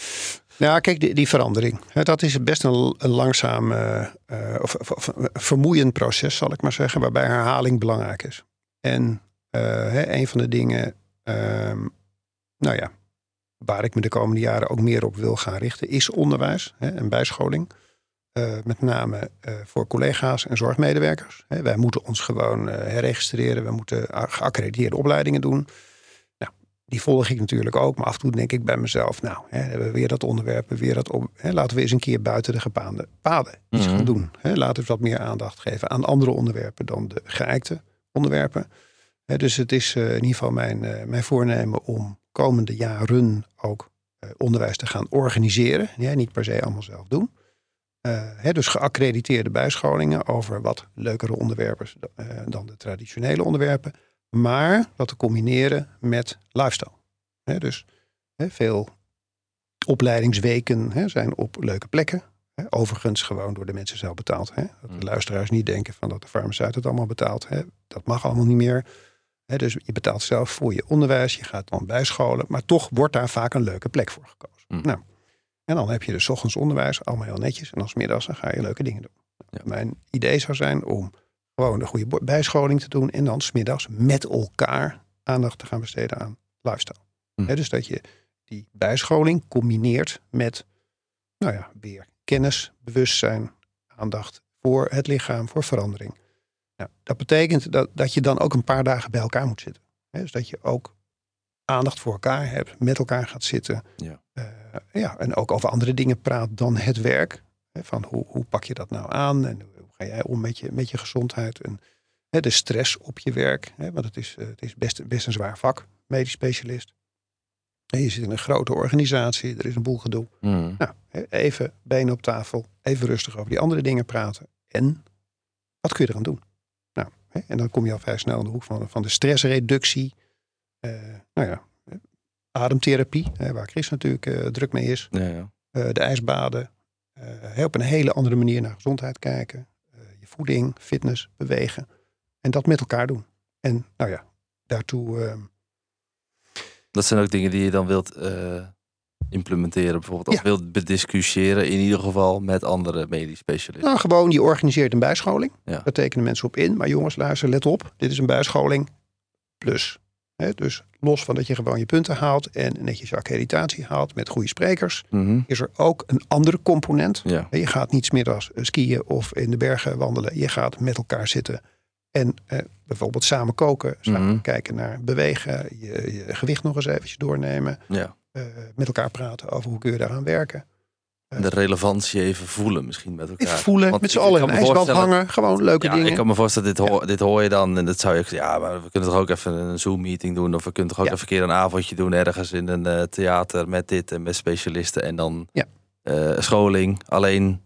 [LAUGHS] nou, kijk, die, die verandering. hè, Dat is best een, een langzaam, eh, eh, of, of, of een vermoeiend proces, zal ik maar zeggen. Waarbij herhaling belangrijk is. En eh, hè, een van de dingen, ehm, nou ja, waar ik me de komende jaren ook meer op wil gaan richten, is onderwijs hè, en bijscholing. Eh, met name eh, voor collega's en zorgmedewerkers. Hè, wij moeten ons gewoon eh, herregistreren. We moeten geaccrediteerde opleidingen doen. Nou, die volg ik natuurlijk ook. Maar af en toe denk ik bij mezelf, nou, hè, hebben we weer dat onderwerp, weer dat op. Hè, laten we eens een keer buiten de gepaande paden iets Mhm. gaan doen. Hè, laten we wat meer aandacht geven aan andere onderwerpen dan de geëikte onderwerpen. Dus het is eh, in ieder geval mijn, eh, mijn voornemen om komende jaren ook eh, onderwijs te gaan organiseren. Ja, niet per se allemaal zelf doen. Dus geaccrediteerde bijscholingen over wat leukere onderwerpen dan de traditionele onderwerpen. Maar dat te combineren met lifestyle. Dus veel opleidingsweken zijn op leuke plekken. Overigens gewoon door de mensen zelf betaald. Dat de Mm. luisteraars niet denken van dat de farmaceut het allemaal betaalt. Dat mag allemaal niet meer. Dus je betaalt zelf voor je onderwijs. Je gaat dan bijscholen. Maar toch wordt daar vaak een leuke plek voor gekozen. Mm. Nou, en dan heb je dus ochtends onderwijs. Allemaal heel netjes. En als middags dan ga je leuke dingen doen. Ja. Mijn idee zou zijn om gewoon een goede bijscholing te doen. En dan smiddags met elkaar aandacht te gaan besteden aan lifestyle. Hè, dus dat je die bijscholing combineert met, nou ja, weer kennis, bewustzijn, aandacht voor het lichaam, voor verandering. Nou, dat betekent dat, dat je dan ook een paar dagen bij elkaar moet zitten. Hè, dus dat je ook aandacht voor elkaar hebt, met elkaar gaat zitten. Ja. Eh, ja, en ook over andere dingen praat dan het werk. Hè, van hoe, hoe pak je dat nou aan en hoe ga jij om met je, met je gezondheid en hè, de stress op je werk. Hè, want het is, eh, het is best, best een zwaar vak, medisch specialist. En je zit in een grote organisatie, er is een boel gedoe. Mm. Nou, even benen op tafel, even rustig over die andere dingen praten. En wat kun je eraan doen? En dan kom je al vrij snel in de hoek van, van de stressreductie. Eh, nou ja, ademtherapie, hè, waar Chris natuurlijk eh, druk mee is. Ja, ja. Eh, de ijsbaden. op een hele andere manier naar gezondheid kijken. Je voeding, fitness, bewegen. En dat met elkaar doen. En nou ja, daartoe... eh, Dat zijn ook dingen die je dan wilt implementeren, bijvoorbeeld. Of wilt bediscussiëren, in ieder geval met andere medisch specialisten. Nou, gewoon, je organiseert een bijscholing. Ja. Daar tekenen mensen op in. Maar jongens, luister, let op. Dit is een bijscholing plus. Dus los van dat je gewoon je punten haalt en netjes je accreditatie haalt met goede sprekers, Mhm. is er ook een andere component. Ja. Je gaat niet 's middags eh, skiën of in de bergen wandelen. Je gaat met elkaar zitten en eh, bijvoorbeeld samen koken, samen Mhm. kijken naar bewegen, je, je gewicht nog eens eventjes doornemen, ja. Eh, met elkaar praten over hoe kun je daaraan werken. En de relevantie even voelen misschien met elkaar. Even voelen, Want met z'n allen kan in voorstellen- hangen, gewoon leuke Ja, dingen. ik kan me voorstellen, dit hoor, dit hoor je dan. En dat zou je ja, maar we kunnen toch ook even een Zoom-meeting doen. Of we kunnen toch ook Ja. even een keer een avondje doen ergens in een eh, theater met dit en met specialisten. En dan Ja. eh, scholing. Alleen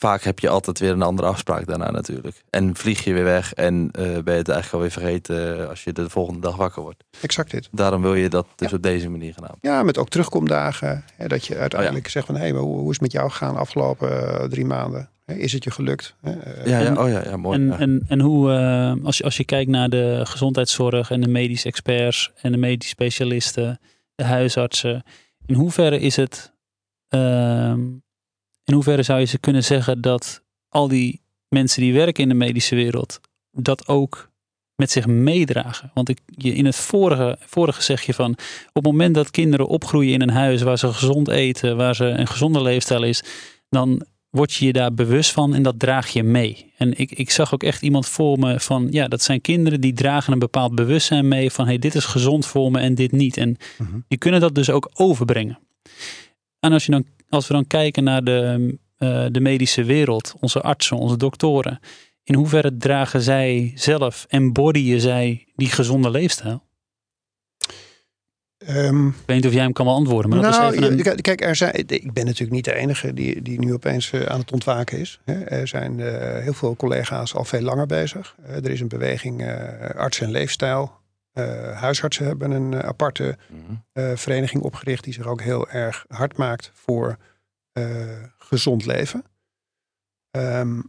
vaak heb je altijd weer een andere afspraak daarna natuurlijk. En vlieg je weer weg en eh, ben je het eigenlijk alweer vergeten als je de volgende dag wakker wordt. Exact dit. Daarom wil je dat dus op deze manier gaan aanpakken. Ja, met ook terugkomdagen. Hè, dat je uiteindelijk zegt van, hé, hey, maar hoe, hoe is het met jou gegaan de afgelopen eh, drie maanden? Hè, is het je gelukt? Hè, eh, Ja, ja, En- oh ja, ja mooi. En, ja. en, en hoe, eh, als, je, als je kijkt naar de gezondheidszorg en de medische experts en de medisch specialisten, de huisartsen, in hoeverre is het, ehm, in hoeverre zou je ze kunnen zeggen dat al die mensen die werken in de medische wereld dat ook met zich meedragen? Want ik, je, in het vorige, vorige zeg je van, op het moment dat kinderen opgroeien in een huis waar ze gezond eten, waar ze een gezonde leefstijl is, dan word je je daar bewust van en dat draag je mee. En ik, ik zag ook echt iemand voor me van, ja, dat zijn kinderen die dragen een bepaald bewustzijn mee van, hey, dit is gezond voor me en dit niet. En Mhm. die kunnen dat dus ook overbrengen. En als, je dan, als we dan kijken naar de, eh, de medische wereld, onze artsen, onze doktoren, in hoeverre dragen zij zelf, embodyen zij die gezonde leefstijl? Ehm, Ik weet niet of jij hem kan beantwoorden, maar dat nou, is even een... kijk, kijk, er zijn, ik ben natuurlijk niet de enige die, die nu opeens eh, aan het ontwaken is. Er zijn eh, heel veel collega's al veel langer bezig. Er is een beweging arts en leefstijl. Eh, huisartsen hebben een eh, aparte Mhm. eh, vereniging opgericht die zich ook heel erg hard maakt voor gezond leven. Ehm,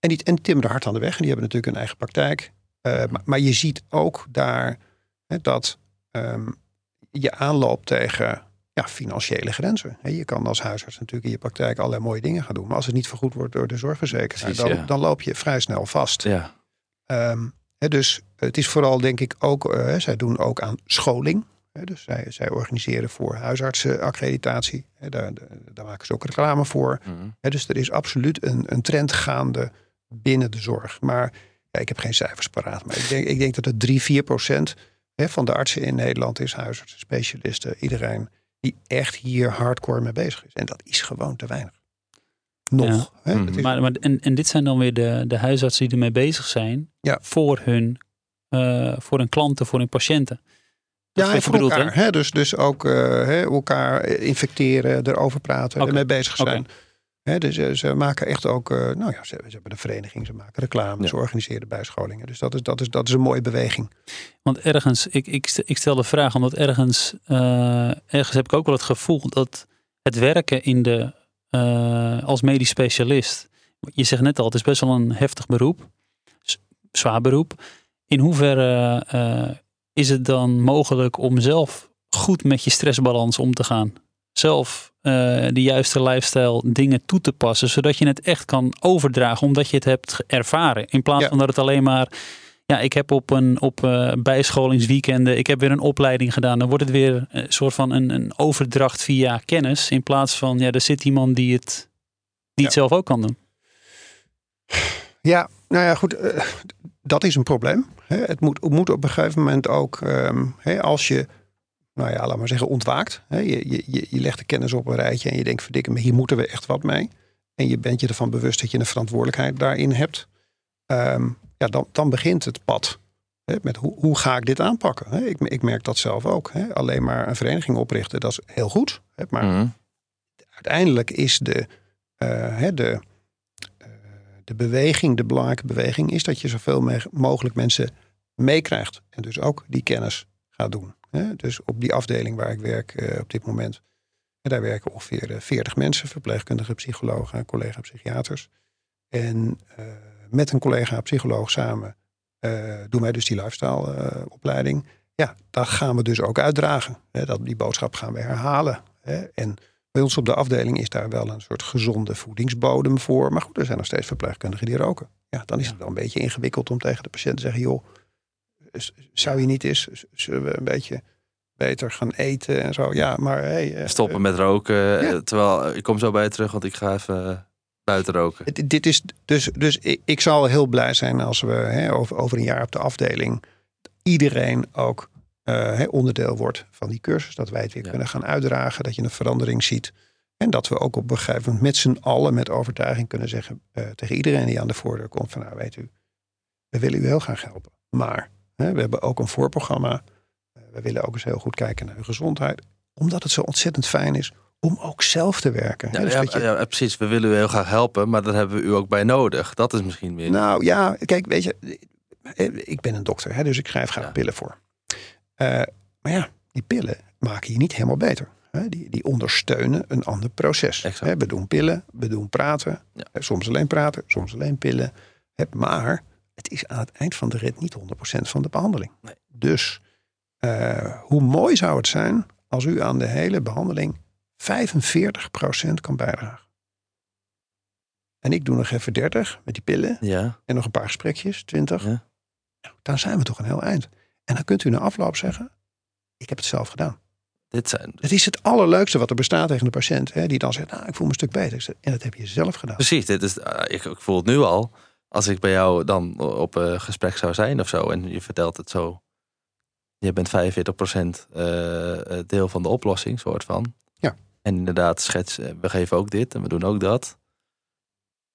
en, die, en timmeren hard aan de weg en die hebben natuurlijk een eigen praktijk. Maar, maar je ziet ook daar hè, dat ehm, je aanloopt tegen ja, financiële grenzen. Hè, je kan als huisarts natuurlijk in je praktijk allerlei mooie dingen gaan doen. Maar als het niet vergoed wordt door de zorgverzekeraar, Precies, dan, ja. dan loop je vrij snel vast. Ja, Ehm, dus het is vooral denk ik ook, eh, zij doen ook aan scholing. Dus zij, zij organiseren voor huisartsenaccreditatie. Daar, daar, maken ze ook reclame voor. Mhm. Dus er is absoluut een, een trend gaande binnen de zorg. Maar ja, ik heb geen cijfers paraat. Maar ik denk, ik denk dat het 3, 4 procent van de artsen in Nederland is huisartsen, specialisten. Iedereen die echt hier hardcore mee bezig is. En dat is gewoon te weinig. Nog. Hè, Mhm. is- Maar, maar, en, en dit zijn dan weer de, de huisartsen die ermee bezig zijn Ja. voor, hun, eh, voor hun klanten, voor hun patiënten. Dat Ja, en voor bedoelt, elkaar. Hè? Dus, dus ook eh, hè, elkaar infecteren, erover praten, Oké. ermee bezig zijn. Hè, dus eh, ze maken echt ook, eh, nou ja, ze, ze hebben een vereniging, ze maken reclame, Ja. ze organiseren bijscholingen. Dus dat is, dat is, dat is een mooie beweging. Want ergens, ik, ik, ik stel de vraag omdat ergens, eh, ergens heb ik ook wel het gevoel dat het werken in de, eh, als medisch specialist, je zegt net al, het is best wel een heftig beroep, zwaar beroep. In hoeverre eh, is het dan mogelijk om zelf goed met je stressbalans om te gaan? Zelf eh, de juiste lifestyle dingen toe te passen, zodat je het echt kan overdragen, omdat je het hebt ervaren. In plaats Ja. van dat het alleen maar ja, ik heb op een op eh, bijscholingsweekenden, ik heb weer een opleiding gedaan. Dan wordt het weer een soort van een, een overdracht via kennis. In plaats van, ja, er zit iemand die het, die het zelf ook kan doen. Ja, nou ja, goed. eh, dat is een probleem. Hè. Het, moet, het moet op een gegeven moment ook, ehm, hè, als je, nou ja, laat maar zeggen, ontwaakt. Hè, je, je, je- legt de kennis op een rijtje en je denkt, verdikke hier moeten we echt wat mee. En je bent je ervan bewust dat je een verantwoordelijkheid daarin hebt. Ehm, ja, dan, dan begint het pad. Hè, met hoe, hoe ga ik dit aanpakken? Hè? Ik, ik merk dat zelf ook. Hè? Alleen maar een vereniging oprichten, dat is heel goed. Hè? Maar Mhm. uiteindelijk is de, eh, hè, de, eh, de beweging, de belangrijke beweging, is dat je zoveel me- mogelijk mensen meekrijgt. En dus ook die kennis gaat doen. Hè? Dus op die afdeling waar ik werk eh, op dit moment, en daar werken ongeveer eh, 40 mensen, verpleegkundigen, psychologen, collega psychiaters. En met een collega psycholoog samen eh, doen wij dus die lifestyle eh, opleiding. Ja, daar gaan we dus ook uitdragen. Hè? Dat, die boodschap gaan we herhalen. Hè? En bij ons op de afdeling is daar wel een soort gezonde voedingsbodem voor. Maar goed, er zijn nog steeds verpleegkundigen die roken. Ja, dan is het wel een beetje ingewikkeld om tegen de patiënt te zeggen: joh, zou je niet eens, zullen we een beetje beter gaan eten en zo? Ja, maar hey, eh, Stoppen met roken. Ja. Terwijl, ik kom zo bij je terug, want ik ga even buiten roken. Het- Dit is dus, dus ik, ik zal heel blij zijn als we hè, over, over een jaar op de afdeling iedereen ook eh, onderdeel wordt van die cursus. Dat wij het weer Ja. kunnen gaan uitdragen, dat je een verandering ziet. En dat we ook op een gegeven moment met z'n allen met overtuiging kunnen zeggen eh, tegen iedereen die aan de voordeur komt van nou weet u, we willen u heel graag helpen. Maar hè, we hebben ook een voorprogramma. Eh, we willen ook eens heel goed kijken naar uw gezondheid. Omdat het zo ontzettend fijn is om ook zelf te werken. Ja, dus ja, je- ja, precies. We willen u heel graag helpen, maar daar hebben we u ook bij nodig. Dat is misschien meer. Nou ja, kijk, weet je, eh, ik ben een dokter, hè, dus ik schrijf graag pillen voor. Eh, maar ja, die pillen maken je niet helemaal beter. Hè. Die, die ondersteunen een ander proces. Hè, we doen pillen, we doen praten. Soms alleen praten, soms alleen pillen. Maar het is aan het eind van de rit niet 100% van de behandeling. Nee. Dus eh, hoe mooi zou het zijn als u aan de hele behandeling 45% kan bijdragen. En ik doe nog even 30 met die pillen. Ja, En nog een paar gesprekjes, 20. Ja. Nou, dan zijn we toch een heel eind. En dan kunt u na afloop zeggen: Ik heb het zelf gedaan. dit zijn... Het is het allerleukste wat er bestaat tegen de patiënt. Hè, die dan zegt, nou, ik voel me een stuk beter. Zeg, En dat heb je zelf gedaan. Precies, dit is, eh, ik, ik voel het nu al. Als ik bij jou dan op een gesprek zou zijn of zo en je vertelt het zo. Je bent 45% eh, eh, deel van de oplossing, soort van. En inderdaad, schets, eh, we geven ook dit en we doen ook dat.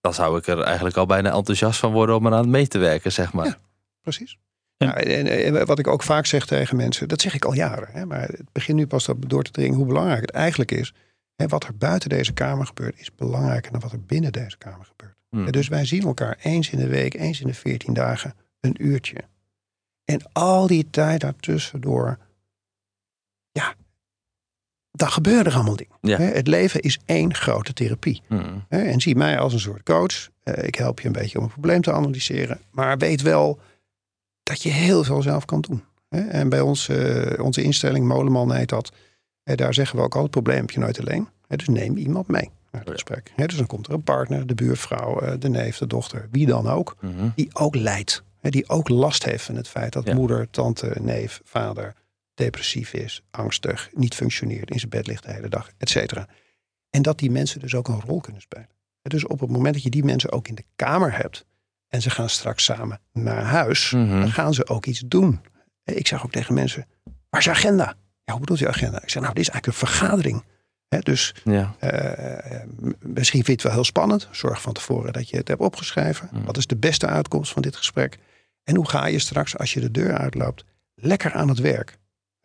Dan zou ik er eigenlijk al bijna enthousiast van worden om eraan mee te werken, zeg maar. Ja. Precies. En- Ja, en, en wat ik ook vaak zeg tegen mensen, dat zeg ik al jaren. Hè, maar het begint nu pas door te dringen hoe belangrijk het eigenlijk is. Hè, wat er buiten deze kamer gebeurt, is belangrijker dan wat er binnen deze kamer gebeurt. Hm. En Dus wij zien elkaar eens in de week, eens in de veertien dagen, een uurtje. En al die tijd daartussendoor, ja, dan gebeuren er allemaal dingen. Ja. Het leven is één grote therapie. Hm. Hè, En zie mij als een soort coach. Eh, Ik help je een beetje om een probleem te analyseren. Maar weet wel dat je heel veel zelf kan doen. En bij ons, eh, onze instelling, Moleman heet dat. eh, Daar zeggen we ook altijd, probleem heb je nooit alleen. Dus neem iemand mee naar het Ja. gesprek. Dus dan komt er een partner, de buurvrouw, de neef, de dochter, wie dan ook. Mhm. Die ook lijdt. Hè, Die ook last heeft van het feit dat Ja. moeder, tante, neef, vader depressief is, angstig, niet functioneert, in zijn bed ligt de hele dag, et cetera. En dat die mensen dus ook een rol kunnen spelen. Dus op het moment dat je die mensen ook in de kamer hebt en ze gaan straks samen naar huis, Mhm. dan gaan ze ook iets doen. Ik zeg ook tegen mensen, waar is je agenda? Ja, hoe bedoelt je agenda? Ik zeg, nou, dit is eigenlijk een vergadering. Dus Ja. eh, eh, misschien vind je het wel heel spannend. Zorg van tevoren dat je het hebt opgeschreven. Mhm. Wat is de beste uitkomst van dit gesprek? En hoe ga je straks, als je de deur uitloopt, lekker aan het werk?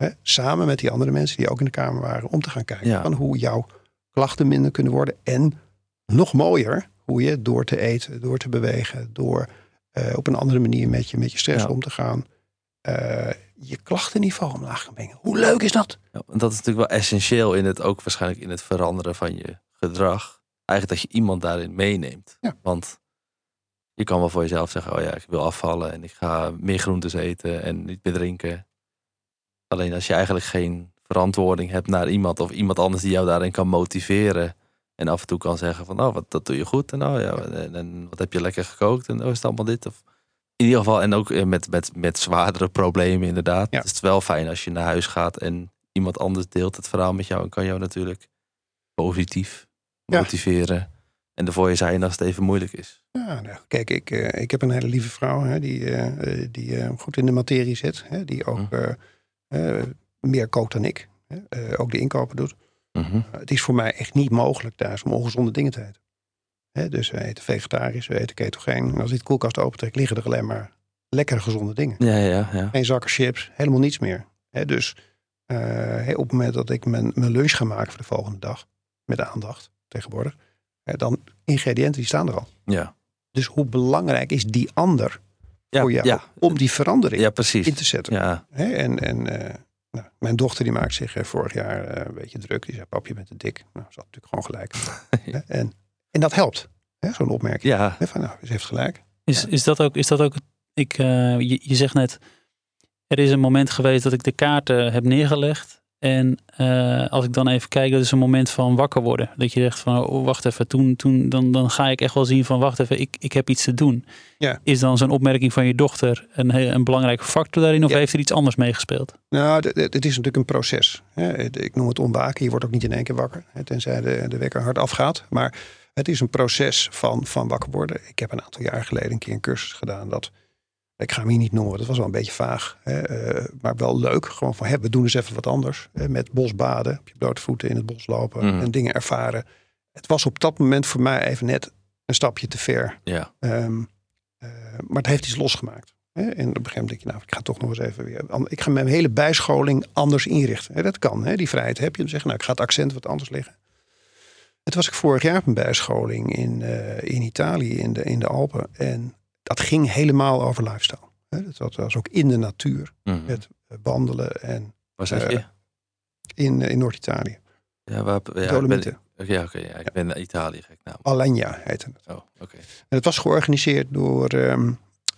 Hè? Samen met die andere mensen die ook in de kamer waren, om te gaan kijken Ja. van hoe jouw klachten minder kunnen worden. En nog mooier, hoe je door te eten, door te bewegen, door eh, op een andere manier met je, met je stress Ja. om te gaan, eh, je klachtenniveau omlaag kan brengen. Hoe leuk is dat? Ja, dat is natuurlijk wel essentieel in het ook waarschijnlijk in het veranderen van je gedrag. Eigenlijk dat je iemand daarin meeneemt. Ja. Want je kan wel voor jezelf zeggen, oh ja, ik wil afvallen en ik ga meer groentes eten en niet meer drinken. Alleen als je eigenlijk geen verantwoording hebt naar iemand of iemand anders die jou daarin kan motiveren. En af en toe kan zeggen van, oh, wat, dat doe je goed. En, oh, ja, en, en wat heb je lekker gekookt? En oh, is het allemaal dit? Of, in ieder geval, en ook eh, met, met, met zwaardere problemen inderdaad. Ja. Het is wel fijn als je naar huis gaat en iemand anders deelt het verhaal met jou. En kan jou natuurlijk positief Ja. motiveren. En ervoor je zijn als het even moeilijk is. Ja, nou, kijk, ik, eh, ik heb een hele lieve vrouw hè, die, eh, die goed in de materie zit. Hè, die ook Hm. Eh, eh, meer kookt dan ik. Eh, ook de inkopen doet. Mhm. Uh, het is voor mij echt niet mogelijk thuis om ongezonde dingen te eten. Dus we eten vegetarisch, we eten ketogeen. En als ik de koelkast opentrek, liggen er alleen maar lekkere gezonde dingen. Ja, ja, ja. Geen zakken chips, helemaal niets meer. Dus eh, op het moment dat ik mijn, mijn lunch ga maken voor de volgende dag, met aandacht tegenwoordig, dan ingrediënten die staan er al. Ja, Dus hoe belangrijk is die ander ja, voor jou ja, om die verandering ja precies. in te zetten? Ja, Hè, en en eh, nou, mijn dochter die maakt zich eh, vorig jaar eh, een beetje druk. Die zei, pap, je bent te dik. Nou, ze had natuurlijk gewoon gelijk. [LAUGHS] En, en dat helpt, hè, zo'n opmerking. ja, Hè, van, nou, ze heeft gelijk. Is, is dat ook, is dat ook ik, eh, je, je zegt net, er is een moment geweest dat ik de kaarten heb neergelegd. En eh, als ik dan even kijk, dat is een moment van wakker worden. Dat je zegt van, oh, wacht even, toen, toen, dan, dan ga ik echt wel zien van, wacht even, ik, ik heb iets te doen. Ja. Is dan zo'n opmerking van je dochter een, een belangrijke factor daarin? Of Ja. heeft er iets anders meegespeeld? Nou, het is natuurlijk een proces. Ik noem het ontwaken. Je wordt ook niet in één keer wakker. Hè, tenzij de, de wekker hard afgaat. Maar het is een proces van, van wakker worden. Ik heb een aantal jaar geleden een keer een cursus gedaan. Dat, ik ga hem hier niet noemen. Dat was wel een beetje vaag. Hè, eh, maar wel leuk. Gewoon van, hè, we doen eens even wat anders. Hè, met bosbaden. Op je blote voeten in het bos lopen. Mhm. En dingen ervaren. Het was op dat moment voor mij even net een stapje te ver. ja. Ehm, eh, maar het heeft iets losgemaakt. Hè? En op een gegeven moment denk je, nou, ik ga toch nog eens even weer. Ik ga mijn hele bijscholing anders inrichten. Hè? Dat kan, hè? die vrijheid heb je. Dan zeggen, nou, ik ga het accent wat anders leggen. Het was ik vorig jaar op een bijscholing in, eh, in Italië, in de, in de Alpen. En dat ging helemaal over lifestyle. Dat was ook in de natuur, Mhm. het wandelen en Waar zeg eh, je? in, in Noord-Italië. Ja, waar, ja, ben, ja, oké, ja, ik ben naar Italië gek naam. Alagna heette het. Oh, oké. En het was georganiseerd door ehm,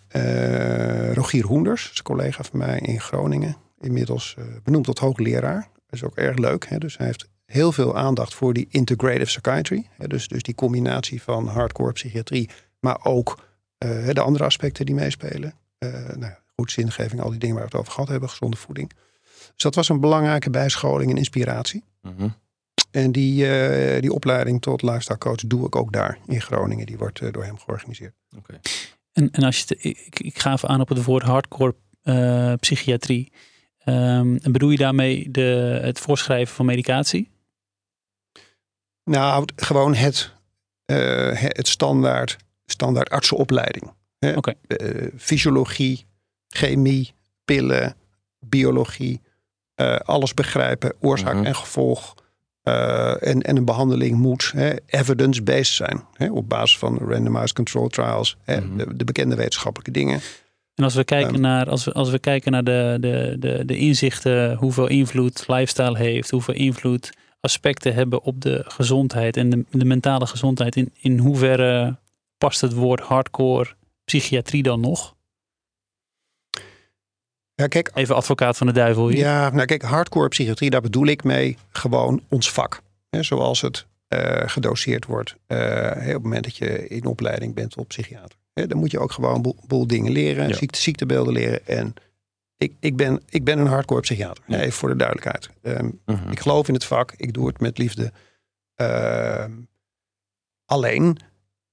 eh, Rogier Hoenders, een collega van mij in Groningen. Inmiddels eh, benoemd tot hoogleraar. Dat is ook erg leuk. Hè? Dus hij heeft heel veel aandacht voor die integrative psychiatry. Hè? Dus, dus die combinatie van hardcore psychiatrie, maar ook eh, de andere aspecten die meespelen. Eh nou, goed zingeving, al die dingen waar we het over gehad hebben, gezonde voeding. Dus dat was een belangrijke bijscholing en inspiratie. Mhm. En die, eh, die opleiding tot lifestyle coach doe ik ook daar in Groningen. Die wordt door hem georganiseerd. Oké. En, en als je het, ik, ik ga even aan op het woord hardcore eh, psychiatrie. Ehm, en bedoel je daarmee de, het voorschrijven van medicatie? Nou, gewoon het, eh, het standaard, standaard artsenopleiding. hè. Eh, fysiologie, chemie, pillen, biologie. eh, alles begrijpen, oorzaak Mhm. en gevolg. eh, en, en een behandeling moet evidence-based zijn. Hè, op basis van randomized control trials. Hè, Mhm. de, de bekende wetenschappelijke dingen. En als we kijken Ehm. naar, als we, als we kijken naar de, de, de, de inzichten, hoeveel invloed lifestyle heeft, hoeveel invloed aspecten hebben op de gezondheid en de, de mentale gezondheid, in, in hoeverre past het woord hardcore psychiatrie dan nog? Ja, kijk, Even advocaat van de duivel hier. Ja, nou kijk, hardcore psychiatrie, daar bedoel ik mee gewoon ons vak. Hè, zoals het eh, gedoseerd wordt hè, op het moment dat je in opleiding bent tot psychiater. Hè, dan moet je ook gewoon een boel, boel dingen leren, Ja. ziekte, ziektebeelden leren. En ik, ik, ben, ik ben een hardcore psychiater, Ja. even voor de duidelijkheid. Ehm, Mhm. ik geloof in het vak, ik doe het met liefde. Ehm, alleen,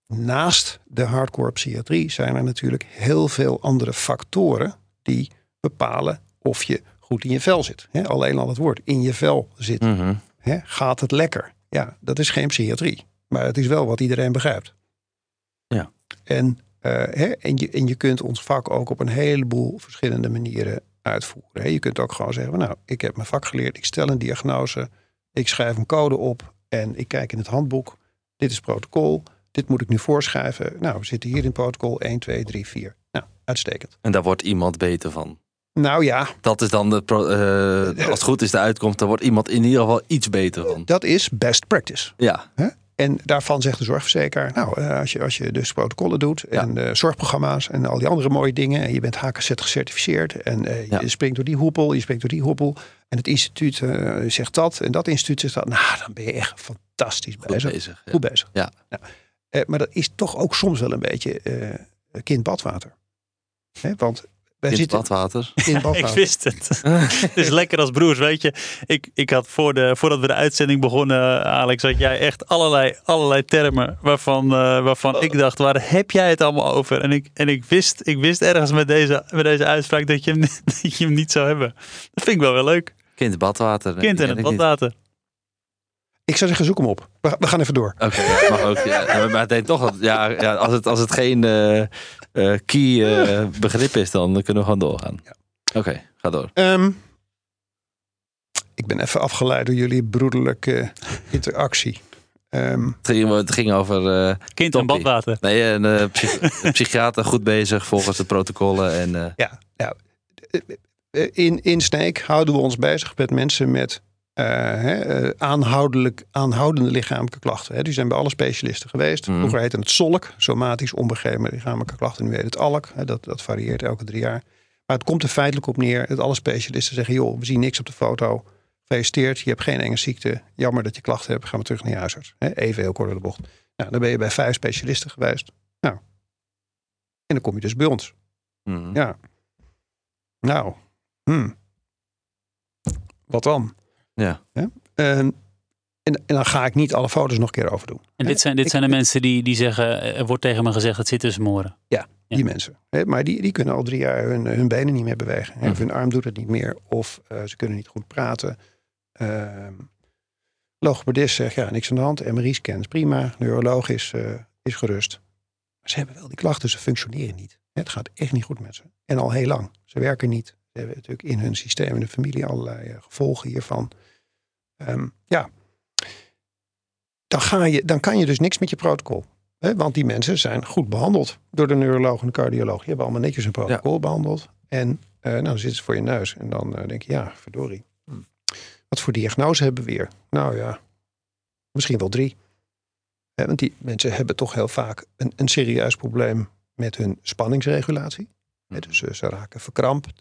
naast de hardcore psychiatrie zijn er natuurlijk heel veel andere factoren die bepalen of je goed in je vel zit. Alleen al het woord in je vel zitten. Mhm. Gaat het lekker? Ja, dat is geen psychiatrie. Maar het is wel wat iedereen begrijpt. Ja. En, eh, en, je, en je kunt ons vak ook op een heleboel verschillende manieren uitvoeren. Je kunt ook gewoon zeggen, nou, ik heb mijn vak geleerd. Ik stel een diagnose. Ik schrijf een code op. En ik kijk in het handboek. Dit is protocol. Dit moet ik nu voorschrijven. Nou, we zitten hier in protocol 1, 2, 3, 4. Nou, uitstekend. En daar wordt iemand beter van. Nou ja, Dat is dan de. eh, als het goed is, de uitkomst. Daar wordt iemand in ieder geval iets beter van. dat is best practice. Ja. En daarvan zegt de zorgverzekeraar, nou, eh, als je, als je dus protocollen doet en zorgprogramma's en al die andere mooie dingen. En je bent HKZ gecertificeerd en eh, je springt door die hoepel, je springt door die hoepel. En het instituut zegt dat en dat instituut zegt dat. Nou, dan ben je echt fantastisch Goed bezig. bezig. ja. Goed bezig. Ja. Nou, eh, maar dat is toch ook soms wel een beetje eh kind badwater. Hè, want wij In het zitten badwater. [LAUGHS] in [LAUGHS] Ik badwater. wist het. [LAUGHS] Het is lekker als broers, weet je. Ik, ik had voor de, voordat we de uitzending begonnen, Alex, had jij echt allerlei, allerlei termen waarvan, eh, waarvan ik dacht, waar heb jij het allemaal over? En ik, en ik, wist, ik wist ergens met deze, met deze uitspraak dat je, hem, dat je hem niet zou hebben. Dat vind ik wel weer leuk. Kind badwater. Kind ken het badwater. Ik zou zeggen, zoek hem op. We, we gaan even door. Oké, ja, mag ook. Ja. [LAUGHS] Maar ik denk toch, dat, ja, ja, als, het, als het geen eh, eh, key eh, begrip is, dan kunnen we gewoon doorgaan. Ja. Oké, ga door. Ehm, ik ben even afgeleid door jullie broederlijke interactie. Ehm, Het ging, het ging over. eh, Kind in Toppie. badwater. nee, een eh, psych- [LAUGHS] een psychiater goed bezig volgens de protocollen. En, eh, ja, ja. Eh, In, in Sneek houden we ons bezig met mensen met eh, hè, eh, aanhoudelijk, aanhoudende lichamelijke klachten. Hè. Die zijn bij alle specialisten geweest. Mhm. Vroeger heette het SOLK, somatisch onbegrepen lichamelijke klachten. Nu heet het ALK. Hè. Dat, dat varieert elke drie jaar. Maar het komt er feitelijk op neer dat alle specialisten zeggen: joh, we zien niks op de foto. Gefeliciteerd, je hebt geen enge ziekte. Jammer dat je klachten hebt. Gaan we terug naar je huisarts. Hè. Even heel kort door de bocht. Nou, dan ben je bij vijf specialisten geweest. Nou, en dan kom je dus bij ons. mhm. Ja. Nou, hmm. wat dan? Ja. Ehm, en, en dan ga ik niet alle foto's nog een keer overdoen. En dit zijn, dit Ik- zijn de mensen die, die zeggen, er wordt tegen me gezegd, het zit tussen mijn oren. Die mensen. Hè, maar die, die kunnen al drie jaar hun, hun benen niet meer bewegen. Hè, Of Mhm. hun arm doet het niet meer. Of eh, ze kunnen niet goed praten. Ehm logopedist zegt, ja, niks aan de hand. MRI-scan is prima. Neuroloog is, eh, is gerust. Maar ze hebben wel die klachten, ze functioneren niet. Hè, Het gaat echt niet goed met ze. En al heel lang. Ze werken niet. Ze hebben natuurlijk in hun systeem, in de familie, allerlei eh, gevolgen hiervan. Ehm, ja, dan, ga je, dan kan je dus niks met je protocol. Hè, want die mensen zijn goed behandeld door de neuroloog en de cardioloog. Die hebben allemaal netjes een protocol behandeld. En eh, nou, dan zitten ze voor je neus. En dan eh, denk je, ja, verdorie. Hmm. Wat voor diagnose hebben we weer? Nou ja, misschien wel drie. Hè, want die mensen hebben toch heel vaak een, een serieus probleem met hun spanningsregulatie. Hè, dus eh, ze raken verkrampt.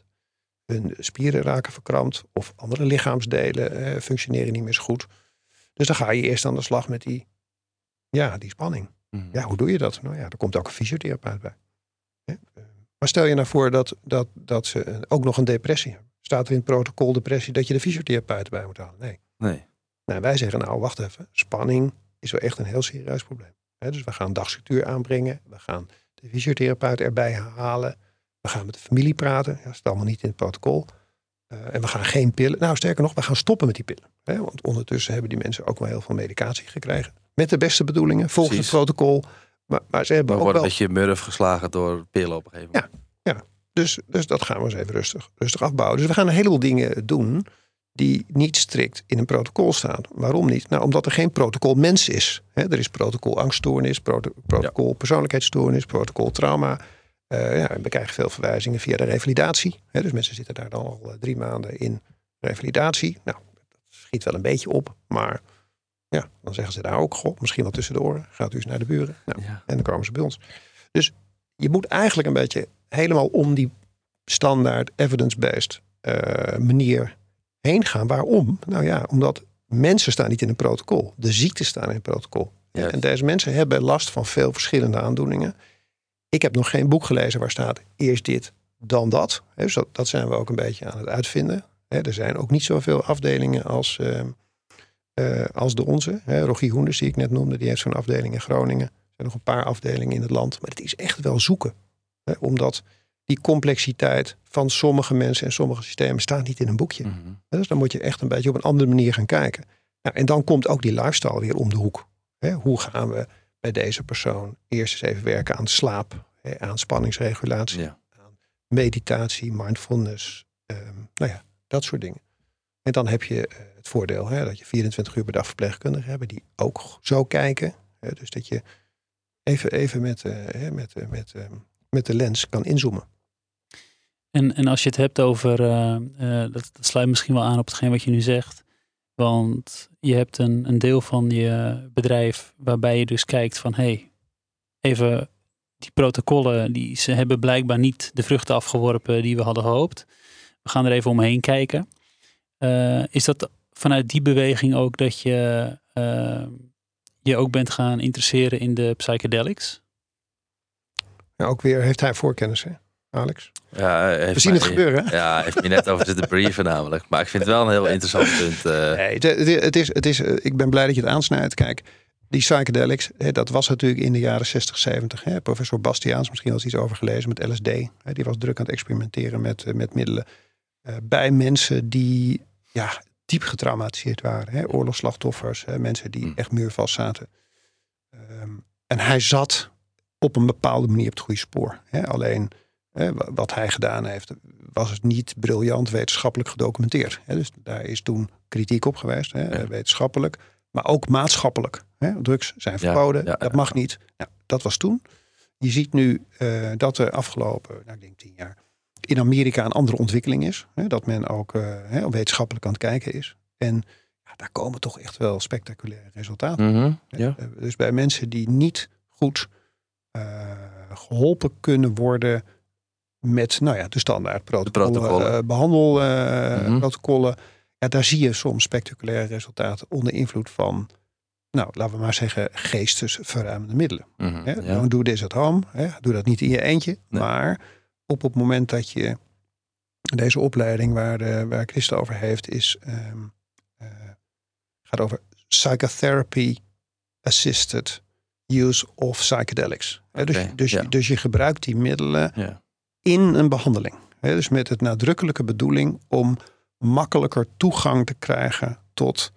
Hun spieren raken verkrampt. Of andere lichaamsdelen eh, functioneren niet meer zo goed. Dus dan ga je eerst aan de slag met die, ja, die spanning. Mhm. Ja, hoe doe je dat? Nou ja, er komt ook een fysiotherapeut bij. Hè? Eh, Maar stel je nou voor dat, dat, dat ze een- ook nog een depressie hebben. staat er in het protocol depressie dat je de fysiotherapeut erbij moet halen. Nee. Nee. Nou, wij zeggen nou, wacht even. Spanning is wel echt een heel serieus probleem. Dus we gaan dagstructuur aanbrengen. We gaan de fysiotherapeut erbij halen. We gaan met de familie praten. Ja, dat staat allemaal niet in het protocol. Eh, en we gaan geen pillen. Nou, sterker nog, we gaan stoppen met die pillen. Hè, want ondertussen hebben die mensen ook wel heel veel medicatie gekregen. Met de beste bedoelingen, volgens Precies. het protocol. Maar, maar ze hebben We ook wel... een beetje murf geslagen door pillen op een gegeven moment. Dus, dus dat gaan we eens even rustig, rustig afbouwen. Dus we gaan een heleboel dingen doen die niet strikt in een protocol staan. Waarom niet? Nou, omdat er geen protocol mens is. Hè, er is protocol angststoornis, proto- protocol persoonlijkheidsstoornis, protocol trauma. Eh, ja, en we krijgen veel verwijzingen via de revalidatie. Hè, dus mensen zitten daar dan al eh, drie maanden in revalidatie. Nou, dat schiet wel een beetje op. Maar ja, dan zeggen ze daar ook, goh, misschien wel tussen de oren. Gaat u eens naar de buren. Nou, Ja. en dan komen ze bij ons. Dus je moet eigenlijk een beetje helemaal om die standaard evidence-based eh, manier heen gaan. Waarom? Nou ja, omdat mensen staan niet in een protocol. De ziekten staan in een protocol. En deze mensen hebben last van veel verschillende aandoeningen. Ik heb nog geen boek gelezen waar staat eerst dit, dan dat. Dus dat, dat zijn we ook een beetje aan het uitvinden. Er zijn ook niet zoveel afdelingen als, eh, eh, als de onze. Hè, Rogier Hoenders, die ik net noemde, die heeft zo'n afdeling in Groningen. Er zijn nog een paar afdelingen in het land. Maar het is echt wel zoeken. Omdat die complexiteit van sommige mensen en sommige systemen staat niet in een boekje. Mhm. Dus dan moet je echt een beetje op een andere manier gaan kijken. Nou, en dan komt ook die lifestyle weer om de hoek. Hè, hoe gaan we bij deze persoon eerst eens even werken aan slaap, hè, aan spanningsregulatie, Ja. meditatie, mindfulness, ehm, nou ja, dat soort dingen. En dan heb je eh, het voordeel hè, dat je 24 uur per dag verpleegkundigen hebben die ook zo kijken. Hè, dus dat je even, even met, eh, hè, met, eh, met, eh, met de lens kan inzoomen. En, en als je het hebt over, eh, eh, dat, dat sluit misschien wel aan op hetgeen wat je nu zegt. Want je hebt een, een deel van je bedrijf waarbij je dus kijkt van hé, hey, even die protocollen, die, ze hebben blijkbaar niet de vruchten afgeworpen die we hadden gehoopt. We gaan er even omheen kijken. Eh, is dat vanuit die beweging ook dat je eh, je ook bent gaan interesseren in de psychedelics? Nou, ook weer heeft hij voorkennis, hè, Alex? Ja, We zien het gebeuren. hè? Ja, heeft me net over zitten brieven namelijk. Maar ik vind het wel een heel interessant punt. eh. Nee, het, is, het is, eh, ik ben blij dat je het aansnijdt. Kijk, die psychedelics, hè, dat was natuurlijk in de jaren 60, 70. Hè. Professor Bastiaans, misschien eens iets over gelezen met LSD. Hè, die was druk aan het experimenteren met, eh, met middelen. bij mensen die ja, diep getraumatiseerd waren. Hè. Oorlogsslachtoffers, hè, mensen die Hmm. echt muurvast zaten. Ehm, en hij zat op een bepaalde manier op het goede spoor. Hè. Alleen hè, wat hij gedaan heeft, was het niet briljant wetenschappelijk gedocumenteerd. Hè. Dus daar is toen kritiek op geweest, hè, Ja. wetenschappelijk, maar ook maatschappelijk. Hè. Drugs zijn verboden, ja, dat mag niet. Nou, dat was toen. Je ziet nu eh, dat er afgelopen, nou, ik denk tien jaar, in Amerika een andere ontwikkeling is. Hè, dat men ook eh, wetenschappelijk aan het kijken is. En daar komen toch echt wel spectaculaire resultaten. Mhm, ja. Eh, Dus bij mensen die niet goed eh, geholpen kunnen worden met nou ja, de standaard protocollen, protocollen. eh, behandelprotocollen. Mhm. ja, daar zie je soms spectaculaire resultaten onder invloed van, nou, laten we maar zeggen, geestesverruimende middelen. Mhm, Hè? ja. Don't do this at home. Hè? Doe dat niet in je eentje. Nee. Maar op het moment dat je deze opleiding waar, de, waar Christa over heeft, is, eh, gaat over psychotherapy assisted use of psychedelics. Dus, dus, dus je gebruikt die middelen Ja. In een behandeling. Dus met het nadrukkelijke bedoeling om makkelijker toegang te krijgen tot,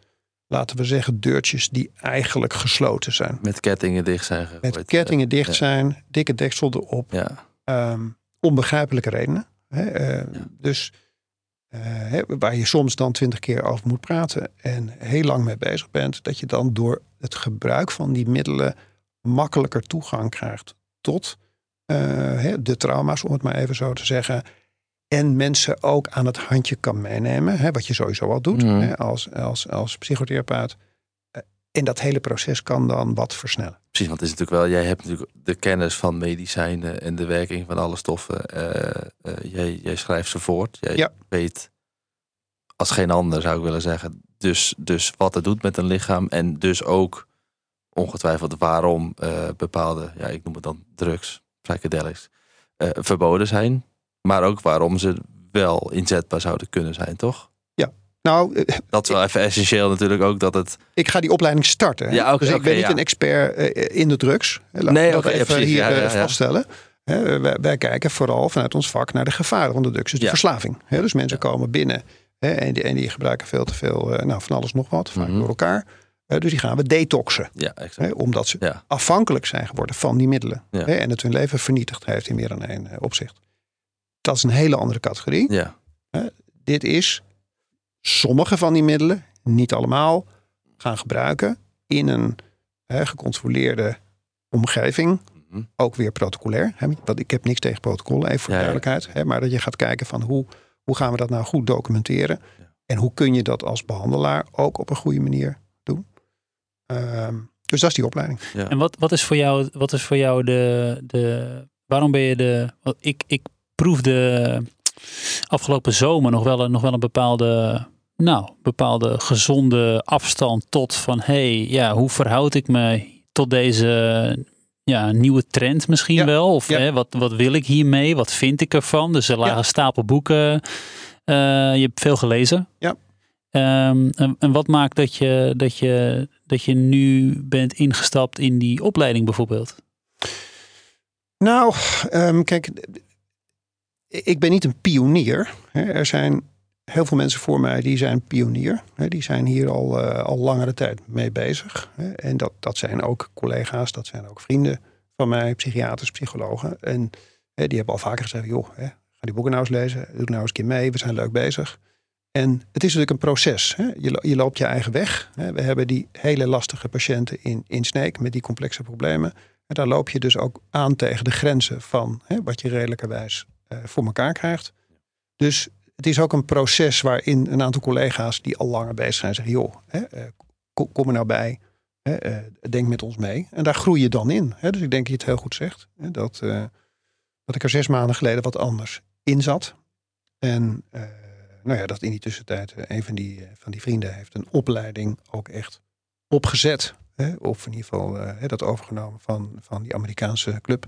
laten we zeggen, deurtjes die eigenlijk gesloten zijn. Met kettingen dicht zijn gegooid. Met kettingen dicht ja. zijn, dikke deksel erop, Ja, ehm, onbegrijpelijke redenen. Eh, Ja. Dus eh, waar je soms dan twintig keer over moet praten en heel lang mee bezig bent, dat je dan door het gebruik van die middelen makkelijker toegang krijgt tot de trauma's, om het maar even zo te zeggen. En mensen ook aan het handje kan meenemen, hè, wat je sowieso al doet Mhm. hè, als, als, als psychotherapeut. Eh, En dat hele proces kan dan wat versnellen. precies. Want het is natuurlijk wel, jij hebt natuurlijk de kennis van medicijnen en de werking van alle stoffen. Eh, eh, jij, jij schrijft ze voort. Jij Ja. weet als geen ander, zou ik willen zeggen. Dus, dus wat het doet met een lichaam. En dus ook ongetwijfeld waarom eh, bepaalde, ja, ik noem het dan drugs, psychedelics, eh, verboden zijn. Maar ook waarom ze wel inzetbaar zouden kunnen zijn, toch? Nou, eh, Dat is wel even essentieel natuurlijk ook dat het... ik ga die opleiding starten. Ja, dus ik ben niet ja. een expert eh, in de drugs. Laat Nee, ja, even precies. hier Ja, ja, ja. vaststellen. Wij, wij kijken vooral vanuit ons vak naar de gevaren van de drugs. Dus de Ja. verslaving. Dus mensen komen binnen en, die, en die gebruiken veel te veel nou, van alles nog wat. Vaak Mhm. door elkaar. Dus die gaan we detoxen. Ja, exact. Hè, omdat ze Ja. afhankelijk zijn geworden van die middelen. Ja. Hè, en het hun leven vernietigd heeft in meer dan één eh, opzicht. Dat is een hele andere categorie. Ja, Dit is sommige van die middelen, niet allemaal, gaan gebruiken in een gecontroleerde omgeving. Mhm. Ook weer protocolair. Hè, want ik heb niks tegen protocollen, even voor de duidelijkheid. Hè, maar dat je gaat kijken van hoe, hoe gaan we dat nou goed documenteren. En hoe kun je dat als behandelaar ook op een goede manier doen. Ehm, dus dat is die opleiding. En wat, wat is voor jou, wat is voor jou de, de. Waarom ben je de. Ik, ik proefde afgelopen zomer nog wel een, nog wel een bepaalde. Nou, bepaalde gezonde afstand tot van hé, hey, ja, hoe verhoud ik me tot deze ja, nieuwe trend misschien Ja, wel? Of ja. hè, wat, wat wil ik hiermee? Wat vind ik ervan? Dus er lagen Ja. stapel boeken. Eh, je hebt veel gelezen. Ja. Ehm, en, wat maakt dat je, dat, je, dat je nu bent ingestapt in die opleiding bijvoorbeeld? Nou, ehm, kijk, ik ben niet een pionier. Er zijn heel veel mensen voor mij die zijn pionier. Die zijn hier al, eh, al langere tijd mee bezig. En dat, dat zijn ook collega's, dat zijn ook vrienden van mij, psychiaters, psychologen. En die hebben al vaker gezegd, joh, ga die boeken nou eens lezen. Doe nou eens een keer mee, we zijn leuk bezig. En het is natuurlijk een proces. Hè. Je, je loopt je eigen weg. Hè. We hebben die hele lastige patiënten in, in Sneek met die complexe problemen. En daar loop je dus ook aan tegen de grenzen van hè, wat je redelijkerwijs eh, voor elkaar krijgt. Dus het is ook een proces waarin een aantal collega's die al langer bezig zijn zeggen: joh, hè, eh, kom, er nou bij. Hè, eh, denk met ons mee. En daar groei je dan in. Hè. Dus ik denk dat je het heel goed zegt. Dat, eh, dat ik er zes maanden geleden wat anders in zat. En nou ja, dat in die tussentijd eh, een van die, eh, van die vrienden heeft een opleiding ook echt opgezet. Hè, of in ieder geval eh, dat overgenomen van, van die Amerikaanse club.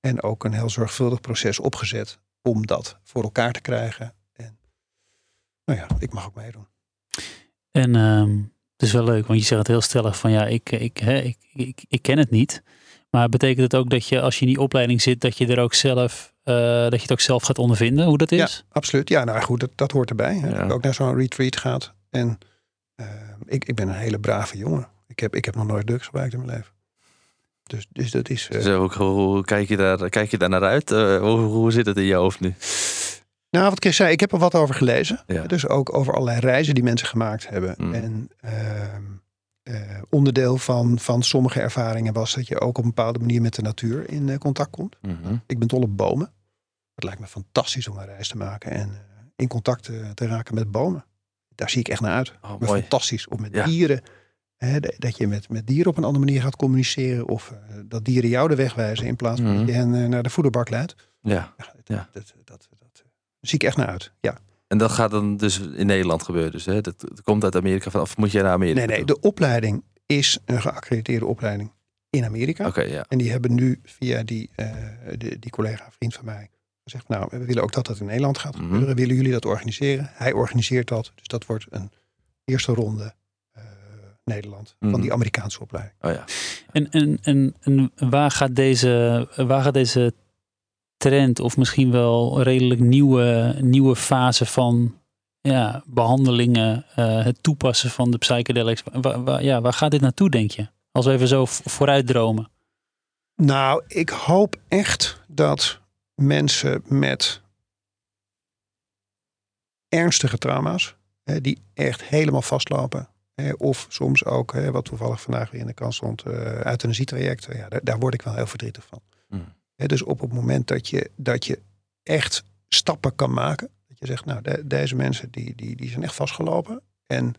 En ook een heel zorgvuldig proces opgezet om dat voor elkaar te krijgen. En nou ja, ik mag ook meedoen. En ehm, het is wel leuk, want je zegt het heel stellig van ja, ik, ik, hè, ik, ik, ik ken het niet. Maar betekent het ook dat je als je in die opleiding zit, dat je er ook zelf, eh, dat je het ook zelf gaat ondervinden hoe dat is? Absoluut. Ja, nou goed, dat, dat hoort erbij. Hè. Ja. Dat je ook naar zo'n retreat gaat. En eh, ik, ik ben een hele brave jongen. Ik heb, ik heb nog nooit drugs gebruikt in mijn leven. Dus, dus dat is... eh, Dus hoe, hoe kijk, je daar, kijk je daar naar uit? Eh, hoe, hoe zit het in je hoofd nu? Nou, wat Chris zei, ik heb er wat over gelezen. Ja. Dus ook over allerlei reizen die mensen gemaakt hebben. Mm. En ehm, eh, onderdeel van, van sommige ervaringen was dat je ook op een bepaalde manier met de natuur in eh, contact komt. Mhm. Ik ben dol op bomen. Het lijkt me fantastisch om een reis te maken en eh, in contact te, raken met bomen. Daar zie ik echt naar uit. Oh, fantastisch. Of met Ja. dieren. Hè, dat je met, met dieren op een andere manier gaat communiceren. Of eh, dat dieren jou de weg wijzen in plaats van Mhm. dat je hen eh, naar de voederbak leidt. Ja. Ja, dat, Ja. Dat, dat, dat, eh, zie ik echt naar uit. Ja. En dat gaat dan dus in Nederland gebeuren. Dus, hè? Dat, dat komt uit Amerika van, of moet je naar Amerika? Nee, nee, toe? de opleiding is een geaccrediteerde opleiding in Amerika. Oké, ja. En die hebben nu via die, eh, die, die collega, vriend van mij, gezegd: Nou, we willen ook dat dat in Nederland gaat Mhm. gebeuren. Willen jullie dat organiseren? Hij organiseert dat. Dus dat wordt een eerste ronde eh, Nederland Mhm. van die Amerikaanse opleiding. Oh ja. En, en, en, en waar, gaat deze, waar gaat deze trend of misschien wel redelijk nieuwe, nieuwe fase van ja, behandelingen, eh, het toepassen van de psychedelics, waar, waar- ja, waar gaat dit naartoe denk je? Als we even zo vooruit dromen. Nou, ik hoop echt dat mensen met ernstige trauma's, hè, die echt helemaal vastlopen, of soms ook, wat toevallig vandaag weer in de kant stond, eh euthanasietrajecten, ja, daar, daar word ik wel heel verdrietig van. Dus op het moment dat je, dat je echt stappen kan maken, dat je zegt, nou, de- deze mensen die, die, die zijn echt vastgelopen. En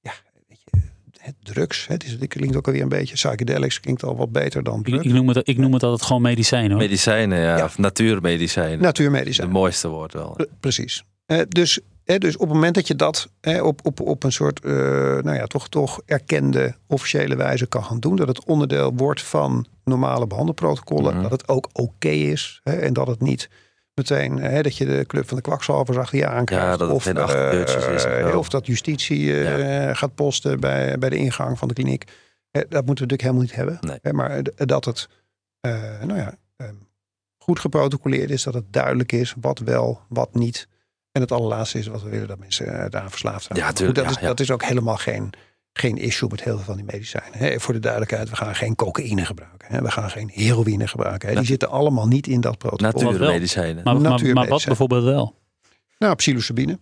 ja, weet je, het drugs, hè, het, is, het klinkt ook alweer een beetje, psychedelics klinkt al wat beter dan Ik, drugs. ik, noem het, ik noem het altijd gewoon medicijn hoor. Medicijnen, ja. Ja. Of natuurmedicijnen. Natuurmedicijn. Het mooiste woord wel. Pre- Precies. Eh, dus, eh, dus op het moment dat je dat eh, op, op, op een soort, eh, nou ja, toch, toch erkende officiële wijze kan gaan doen. Dat het onderdeel wordt van normale behandelprotocollen. Dat het ook oké is. Hè, en dat het niet meteen hè, dat je de club van de kwakzalvers achter je aankrijgt. Ja, dat het of, is zo. of dat justitie eh, gaat posten bij, bij de ingang van de kliniek. Eh, dat moeten we natuurlijk helemaal niet hebben. Nee. Hè, maar dat het eh, nou ja, eh, goed geprotocoleerd is, dat het duidelijk is wat wel, wat niet. En het allerlaatste is wat we willen dat mensen daaraan verslaafd raken. Ja, Maar tuurlijk, goed, dat, is, dat is ook helemaal geen, geen issue met heel veel van die medicijnen. Hè. Voor de duidelijkheid, we gaan geen cocaïne gebruiken. Hè. We gaan geen heroïne gebruiken. Hè. Die zitten allemaal niet in dat protocol. Natuurmedicijnen. Maar, maar, maar wat bijvoorbeeld wel? Nou, psilocybine.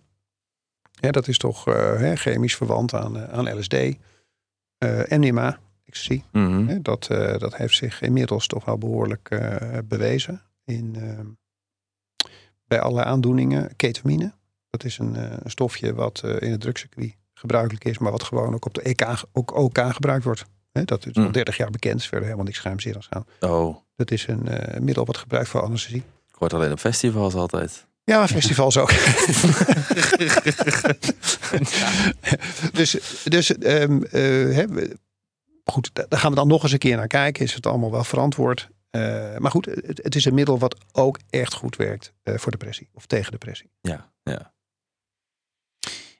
Dat is toch eh, hè, chemisch verwant aan, eh, aan LSD. Eh MDMA, ecstasy. Hè, dat, eh, dat heeft zich inmiddels toch wel behoorlijk eh, bewezen. In, eh, bij allerlei aandoeningen. Ketamine. Dat is een, eh, een stofje wat eh, in het drugscircuit gebruikelijk is. Maar wat gewoon ook op de EK, ook OK gebruikt wordt. Dat is al Mm. 30 jaar bekend. is verder helemaal niks geheimzinnigs aan. Oh, Dat is een eh, middel wat gebruikt voor anesthesie. ik hoor het alleen op festivals altijd. Ja, festivals ook. [LAUGHS] dus dus ehm, eh, goed, da- daar gaan we dan nog eens een keer naar kijken. Is het allemaal wel verantwoord? Eh, maar goed, het, het is een middel wat ook echt goed werkt voor depressie of tegen depressie. Ja, ja.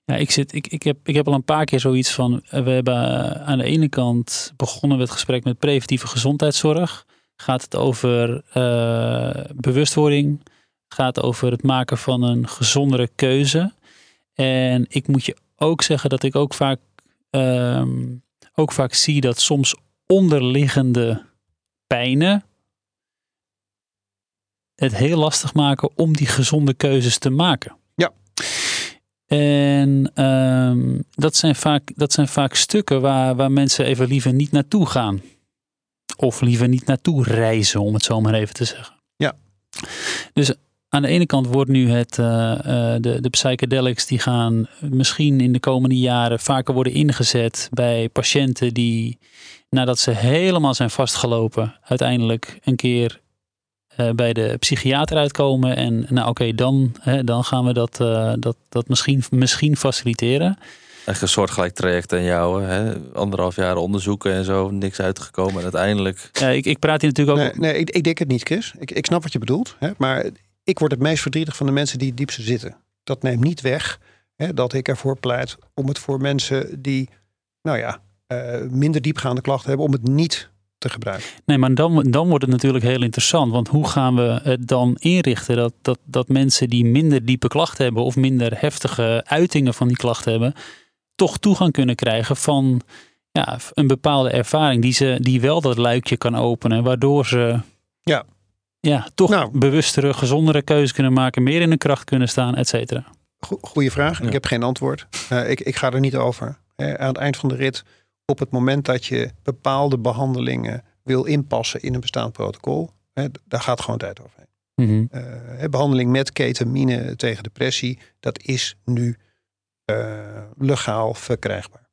Ja, ik, zit, ik, ik, heb, ik heb al een paar keer zoiets van. eh, We hebben eh, aan de ene kant begonnen we het gesprek met preventieve gezondheidszorg. Gaat het over eh, bewustwording? Gaat over het maken van een gezondere keuze? En ik moet je ook zeggen dat ik ook vaak, ehm, ook vaak zie dat soms onderliggende pijnen het heel lastig maken om die gezonde keuzes te maken. En ehm, dat, zijn vaak, dat zijn vaak stukken waar, waar mensen even liever niet naartoe gaan. Of liever niet naartoe reizen, om het zo maar even te zeggen. Ja. Dus aan de ene kant wordt nu het, eh, eh, de, de psychedelics die gaan misschien in de komende jaren vaker worden ingezet bij patiënten die nadat ze helemaal zijn vastgelopen, uiteindelijk een keer eh, bij de psychiater uitkomen. En nou oké, dan, hè, dan gaan we dat, eh, dat, dat misschien, misschien faciliteren. Echt een soortgelijk traject aan jou. Hè? Anderhalf jaar onderzoeken en zo. Niks uitgekomen. En uiteindelijk... Ja, ik, ik praat hier natuurlijk ook... Nee, nee ik, ik denk het niet, Chris. Ik, ik snap wat je bedoelt. Hè? Maar ik word het meest verdrietig van de mensen die het diepste zitten. Dat neemt niet weg hè, dat ik ervoor pleit om het voor mensen die, nou ja, eh, minder diepgaande klachten hebben, om het niet te gebruiken. Nee, maar dan, dan wordt het natuurlijk heel interessant. Want hoe gaan we het dan inrichten dat, dat, dat mensen die minder diepe klachten hebben of minder heftige uitingen van die klachten hebben, toch toegang kunnen krijgen van ja, een bepaalde ervaring die, ze, die wel dat luikje kan openen, waardoor ze Ja. Ja, toch Nou. bewustere, gezondere keuzes kunnen maken, meer in de kracht kunnen staan, et cetera. Go- Goeie vraag. Ja. Ik heb geen antwoord. Eh, ik, ik ga er niet over. Eh, aan het eind van de rit, op het moment dat je bepaalde behandelingen wil inpassen in een bestaand protocol, hè, daar gaat gewoon tijd overheen. Mhm. Eh, hè, behandeling met ketamine tegen depressie, dat is nu eh, legaal verkrijgbaar.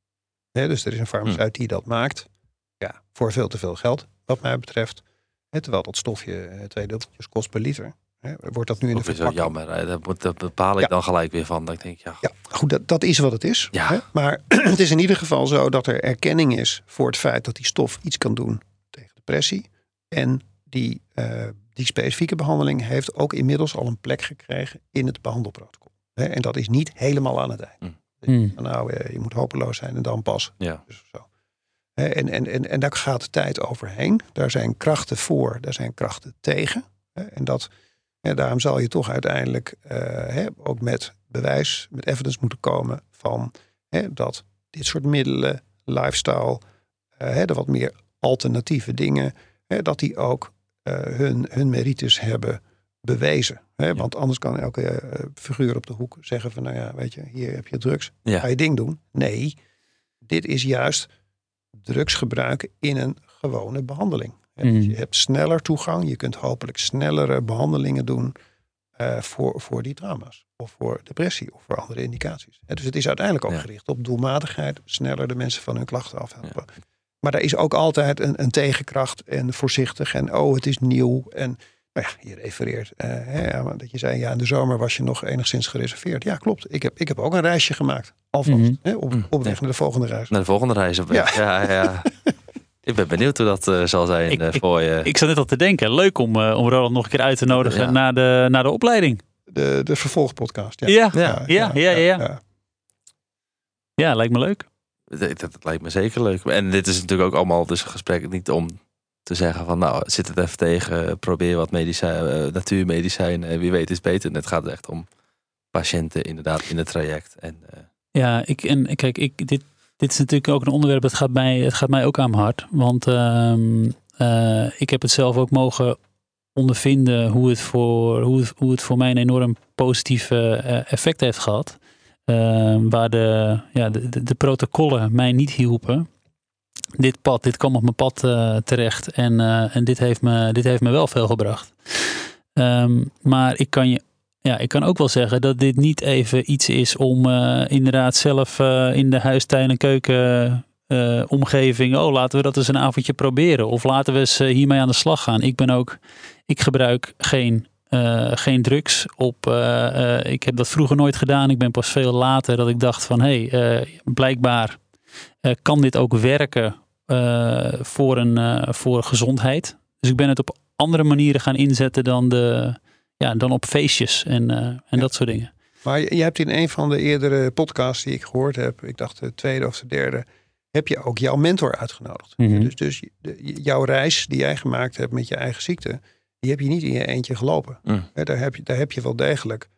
Hè, dus er is een farmaceut die dat maakt. Ja, voor veel te veel geld, wat mij betreft. Hè, terwijl dat stofje eh, twee dubbeltjes kost per liter. Hè, wordt dat nu in de Dat is verpakking jammer. hè. Daar bepaal ik Ja. dan gelijk weer van. Dat ik denk, ja, Ja, goed, dat, dat is wat het is. Ja. Hè? Maar [CLEARS THROAT] het is in ieder geval zo dat er erkenning is voor het feit dat die stof iets kan doen tegen depressie. En die, eh, die specifieke behandeling heeft ook inmiddels al een plek gekregen in het behandelprotocol. Hè? En dat is niet helemaal aan het eind. Mm. Mm. Nou, eh, je moet hopeloos zijn en dan pas. ja. Dus zo. Hè, En, en, en, en daar gaat de tijd overheen. Daar zijn krachten voor, daar zijn krachten tegen. Hè, En dat, hè, daarom zal je toch uiteindelijk eh, hè, ook met bewijs, met evidence moeten komen van hè, dat dit soort middelen, lifestyle, eh, hè, de wat meer alternatieve dingen, hè, dat die ook eh, hun, hun merites hebben bewezen. Hè? Want anders kan elke figuur op de hoek zeggen van, nou ja, weet je, hier heb je drugs, Ja. ga je ding doen. Nee, dit is juist drugs gebruiken in een gewone behandeling. Dus Mhm. je hebt sneller toegang, je kunt hopelijk snellere behandelingen doen eh, voor, voor die trauma's. Of voor depressie of voor andere indicaties. Dus het is uiteindelijk ook Ja. gericht op doelmatigheid, sneller de mensen van hun klachten afhelpen. Maar daar is ook altijd een, een tegenkracht en voorzichtig en oh, het is nieuw. En nou ja, je refereert eh, hè, dat je zei, ja, in de zomer was je nog enigszins gereserveerd. Ja, klopt. Ik heb, ik heb ook een reisje gemaakt. Alvast. Mhm. hè, op, op weg ja. naar de volgende reis. Naar de volgende reis op weg. Ja, ja. [LAUGHS] Ik ben benieuwd hoe dat eh, zal zijn Ik- eh, ik- voor je. Ik zat net al te denken, leuk om, eh, om Roland nog een keer uit te nodigen Ja. naar, de, naar de opleiding. De, de vervolgpodcast. Ja. Ja, Ja. ja, ja, ja. ja. lijkt me leuk. Dat, dat lijkt me zeker leuk. En dit is natuurlijk ook allemaal dus een gesprek niet om te zeggen van nou zit het even tegen, probeer wat medicijn, natuurmedicijn, eh, wie weet is beter. Het gaat echt om patiënten inderdaad in het traject. En eh, Ja, ik, en kijk, ik, dit, dit is natuurlijk ook een onderwerp dat gaat mij, het gaat mij ook aan mijn hart. Want ehm, eh, ik heb het zelf ook mogen ondervinden hoe het voor, hoe het, hoe het voor mij een enorm positief eh, effect heeft gehad. Ehm, waar de, ja, de, de, protocollen mij niet hielpen. Dit pad, dit kwam op mijn pad eh, terecht. En, en dit, heeft me, dit heeft me wel veel gebracht. Ehm, maar ik kan je ja, ik kan ook wel zeggen dat dit niet even iets is om eh, inderdaad zelf eh, in de huistuin en keuken eh, omgeving. Oh, laten we dat eens een avondje proberen. Of laten we eens eh, hiermee aan de slag gaan. Ik ben ook, ik gebruik geen, eh, geen drugs op. eh, eh, ik heb dat vroeger nooit gedaan. Ik ben pas veel later dat ik dacht van hé, hey, eh, blijkbaar eh, kan dit ook werken eh, voor, een, eh, voor gezondheid. Dus ik ben het op andere manieren gaan inzetten dan de ja, dan op feestjes en, eh, en Ja. dat soort dingen. Maar je, hebt in een van de eerdere podcasts die ik gehoord heb, ik dacht de tweede of de derde, heb je ook jouw mentor uitgenodigd. Mhm. Dus, dus de- jouw reis die jij gemaakt hebt met je eigen ziekte, die heb je niet in je eentje gelopen. Mm. Hè, daar, heb je, daar heb je wel degelijk,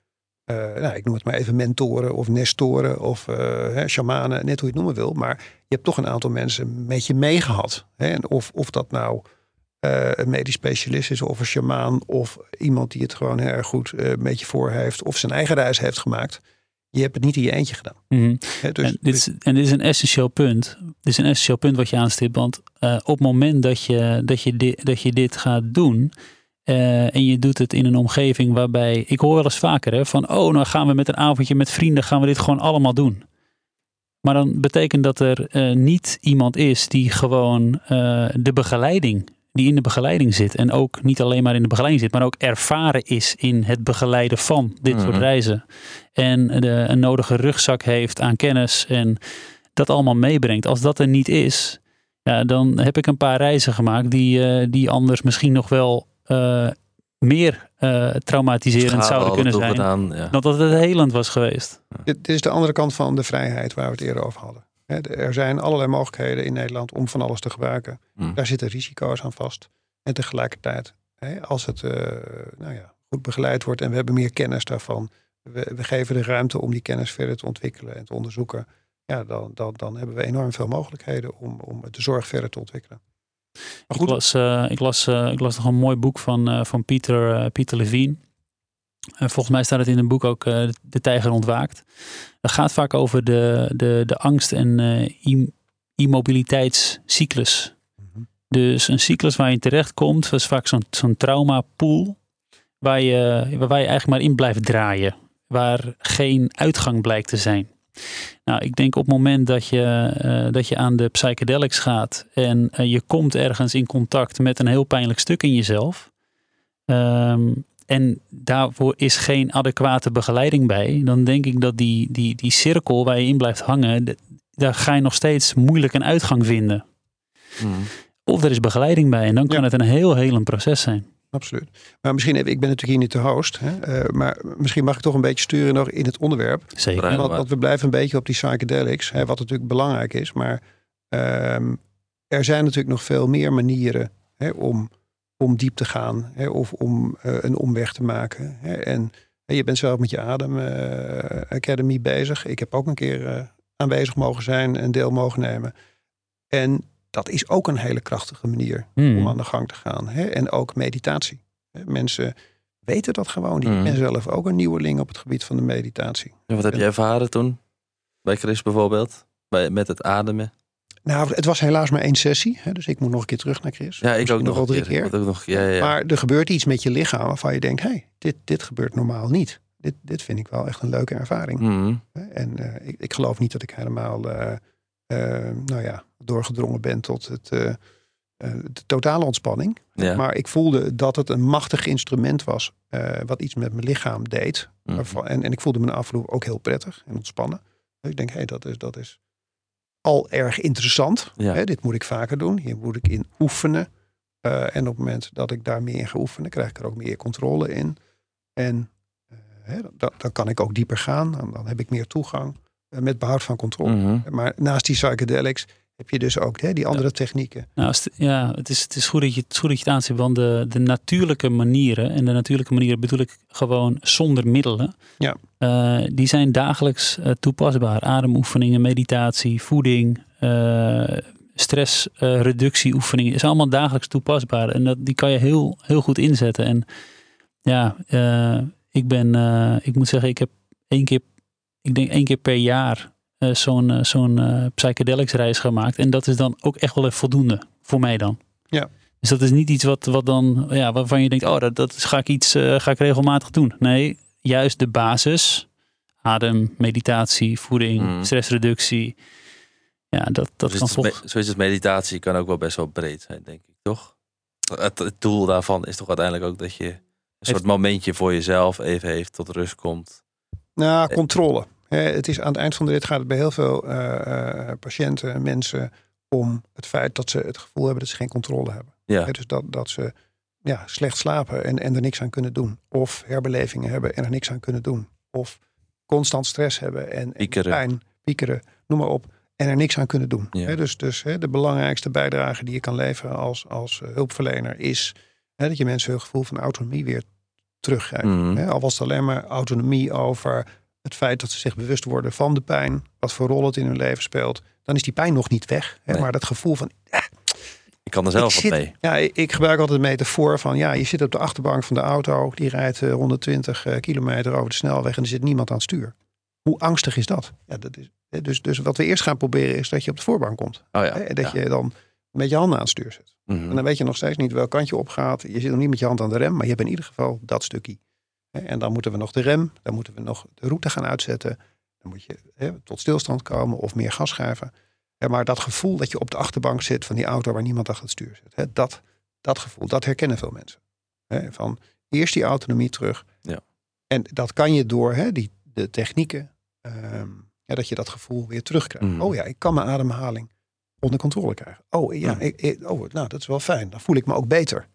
eh, nou, ik noem het maar even mentoren of nestoren of eh, hè, shamanen, net hoe je het noemen wil. Maar je hebt toch een aantal mensen met je meegehad. En of, of dat nou eh, een medisch specialist is of een shamaan of iemand die het gewoon heel erg goed eh, met je voor heeft of zijn eigen reis heeft gemaakt. Je hebt het niet in je eentje gedaan. Mhm. Dus, en, dit is, en dit is een essentieel punt. Dit is een essentieel punt wat je aanstipt. Want eh, op het moment dat je, dat je, dit, dat je dit gaat doen. en je doet het in een omgeving waarbij. Ik hoor wel eens vaker hè, van. Oh, nou gaan we met een avondje met vrienden. gaan we dit gewoon allemaal doen. Maar dan betekent dat er niet iemand is die gewoon de begeleiding. Die in de begeleiding zit. en ook niet alleen maar in de begeleiding zit. maar ook ervaren is in het begeleiden van dit soort Mhm. reizen. En de, een nodige rugzak heeft aan kennis. en dat allemaal meebrengt. Als dat er niet is. Ja, dan heb ik een paar reizen gemaakt. die, eh, die anders misschien nog wel eh, meer eh, traumatiserend zouden kunnen zijn. toegedaan, Ja. dan dat het helend was geweest. Dit, dit is de andere kant van de vrijheid waar we het eerder over hadden. Er zijn allerlei mogelijkheden in Nederland om van alles te gebruiken. Mm. Daar zitten risico's aan vast. En tegelijkertijd, hè, als het eh, nou ja, goed begeleid wordt en we hebben meer kennis daarvan. We, we geven de ruimte om die kennis verder te ontwikkelen en te onderzoeken. Ja, dan, dan, dan hebben we enorm veel mogelijkheden om, om de zorg verder te ontwikkelen. Maar Ik las, eh, ik, las, eh, ik las nog een mooi boek van, eh, van Pieter, eh, Pieter Levine. En volgens mij staat het in een boek ook eh, De Tijger Ontwaakt. Dat gaat vaak over de, de, de angst- en eh, im- immobiliteitscyclus. Mhm. Dus een cyclus waar je terecht komt, dat is vaak zo'n zo'n traumapool. Waar je, waar je eigenlijk maar in blijft draaien. Waar geen uitgang blijkt te zijn. Nou, ik denk op het moment dat je, eh, dat je aan de psychedelics gaat en je komt ergens in contact met een heel pijnlijk stuk in jezelf. ehm, en daarvoor is geen adequate begeleiding bij. Dan denk ik dat die, die, die cirkel waar je in blijft hangen, daar ga je nog steeds moeilijk een uitgang vinden. Mm. Of er is begeleiding bij en dan kan Ja. het een heel helend proces zijn. absoluut. Maar misschien, even, ik ben natuurlijk hier niet de host. Hè, eh, maar misschien mag ik toch een beetje sturen nog in het onderwerp. Zeker. Want we blijven een beetje op die psychedelics, hè, wat natuurlijk belangrijk is. Maar ehm, er zijn natuurlijk nog veel meer manieren hè, om, om diep te gaan hè, of om eh, een omweg te maken. Hè. En hè, je bent zelf met je Adem Academy bezig. Ik heb ook een keer eh, aanwezig mogen zijn en deel mogen nemen. En dat is ook een hele krachtige manier Hmm. om aan de gang te gaan. Hè? En ook meditatie. Mensen weten dat gewoon niet. Mm. Ik ben zelf ook een nieuweling op het gebied van de meditatie. En wat heb je ervaren toen? Bij Chris bijvoorbeeld? Bij, met het ademen? Nou, het was helaas maar één sessie. Hè? Dus ik moet nog een keer terug naar Chris. Ja, ik ook nog wel drie keer. keer. Ik ook nog, ja, ja. Maar er gebeurt iets met je lichaam waarvan je denkt... hé, hey, dit, dit gebeurt normaal niet. Dit, dit vind ik wel echt een leuke ervaring. Mm. Hè? En eh, ik, ik geloof niet dat ik helemaal eh, eh, nou ja, doorgedrongen ben tot het, de totale ontspanning. Ja. Maar ik voelde dat het een machtig instrument was. wat iets met mijn lichaam deed. Mm. Waarvan- En, en ik voelde me na afloop ook heel prettig en ontspannen. Dus ik denk, hé, hey, dat, is, dat is al erg interessant. Ja. Hè, dit moet ik vaker doen. Hier moet ik in oefenen. Eh, en op het moment dat ik daar meer in ga oefenen, krijg ik er ook meer controle in. En eh, hè, dan, dan kan ik ook dieper gaan. Dan, dan heb ik meer toegang eh, met behoud van controle. Mhm. Maar naast die psychedelics heb je dus ook hè, die andere technieken. Nou, ja, het is, het is goed dat je het, is goed dat je het aanstipt, want de, de natuurlijke manieren, en de natuurlijke manieren bedoel ik gewoon zonder middelen, Ja. eh, die zijn dagelijks eh, toepasbaar. Ademoefeningen, meditatie, voeding, eh stressreductieoefeningen, is allemaal dagelijks toepasbaar. En dat, die kan je heel, heel goed inzetten. En ja, ik ben, ik moet zeggen, ik heb één keer, ik denk één keer per jaar zo'n eh, zo'n eh, psychedelics reis gemaakt. En dat is dan ook echt wel even voldoende voor mij dan. Ja. Dus dat is niet iets wat, wat dan, ja, waarvan je denkt, oh, dat, dat is- ga ik iets, eh, ga ik regelmatig doen. Nee, juist de basis, adem, meditatie, voeding, Mm. stressreductie. Ja, dat, dat Dus kan is volgens. Zoiets als meditatie kan ook wel best wel breed zijn, denk ik, toch? Het, het doel daarvan is toch uiteindelijk ook dat je een soort momentje voor jezelf even heeft, tot rust komt. Nou, Eh. controle. Hè, het is aan het eind van de rit gaat het bij heel veel eh, eh, patiënten, mensen, om het feit dat ze het gevoel hebben dat ze geen controle hebben. Ja, dus dat, dat ze ja, slecht slapen en, en er niks aan kunnen doen. Of herbelevingen hebben en er niks aan kunnen doen. Of constant stress hebben en, en Piekeren. pijn, piekeren, noem maar op. En er niks aan kunnen doen. Ja. Dus dus de belangrijkste bijdrage die je kan leveren als, als eh, hulpverlener is dat je mensen hun gevoel van autonomie weer teruggeeft. Hè, al was het alleen maar autonomie over het feit dat ze zich bewust worden van de pijn, wat voor rol het in hun leven speelt, dan is die pijn nog niet weg. Hè, Nee. Maar dat gevoel van, ik kan er zelf wat zit, mee. Ja, ik ik gebruik altijd de metafoor van, ja, je zit op de achterbank van de auto, die rijdt eh, 120 eh, kilometer over de snelweg en er zit niemand aan het stuur. Hoe angstig is dat? Ja, dat is dus, dus wat we eerst gaan proberen is dat je op de voorbank komt. Oh ja. Hè, en dat ja. je dan met je handen aan het stuur zit. Mhm. En dan weet je nog steeds niet welk kant je opgaat. Je zit nog niet met je hand aan de rem, maar je hebt in ieder geval dat stukje. En dan moeten we nog de rem, dan moeten we nog de route gaan uitzetten. Dan moet je hè, tot stilstand komen of meer gas geven. Maar dat gevoel dat je op de achterbank zit van die auto waar niemand achter het stuur zit. Hè, dat, dat gevoel, dat herkennen veel mensen. Hè, Van eerst die autonomie terug. Ja. En dat kan je door hè, die, de technieken, ja, dat je dat gevoel weer terugkrijgt. Mhm. Oh ja, ik kan mijn ademhaling onder controle krijgen. Oh ja, ik, ik- oh, nou dat is wel fijn. Dan voel ik me ook beter.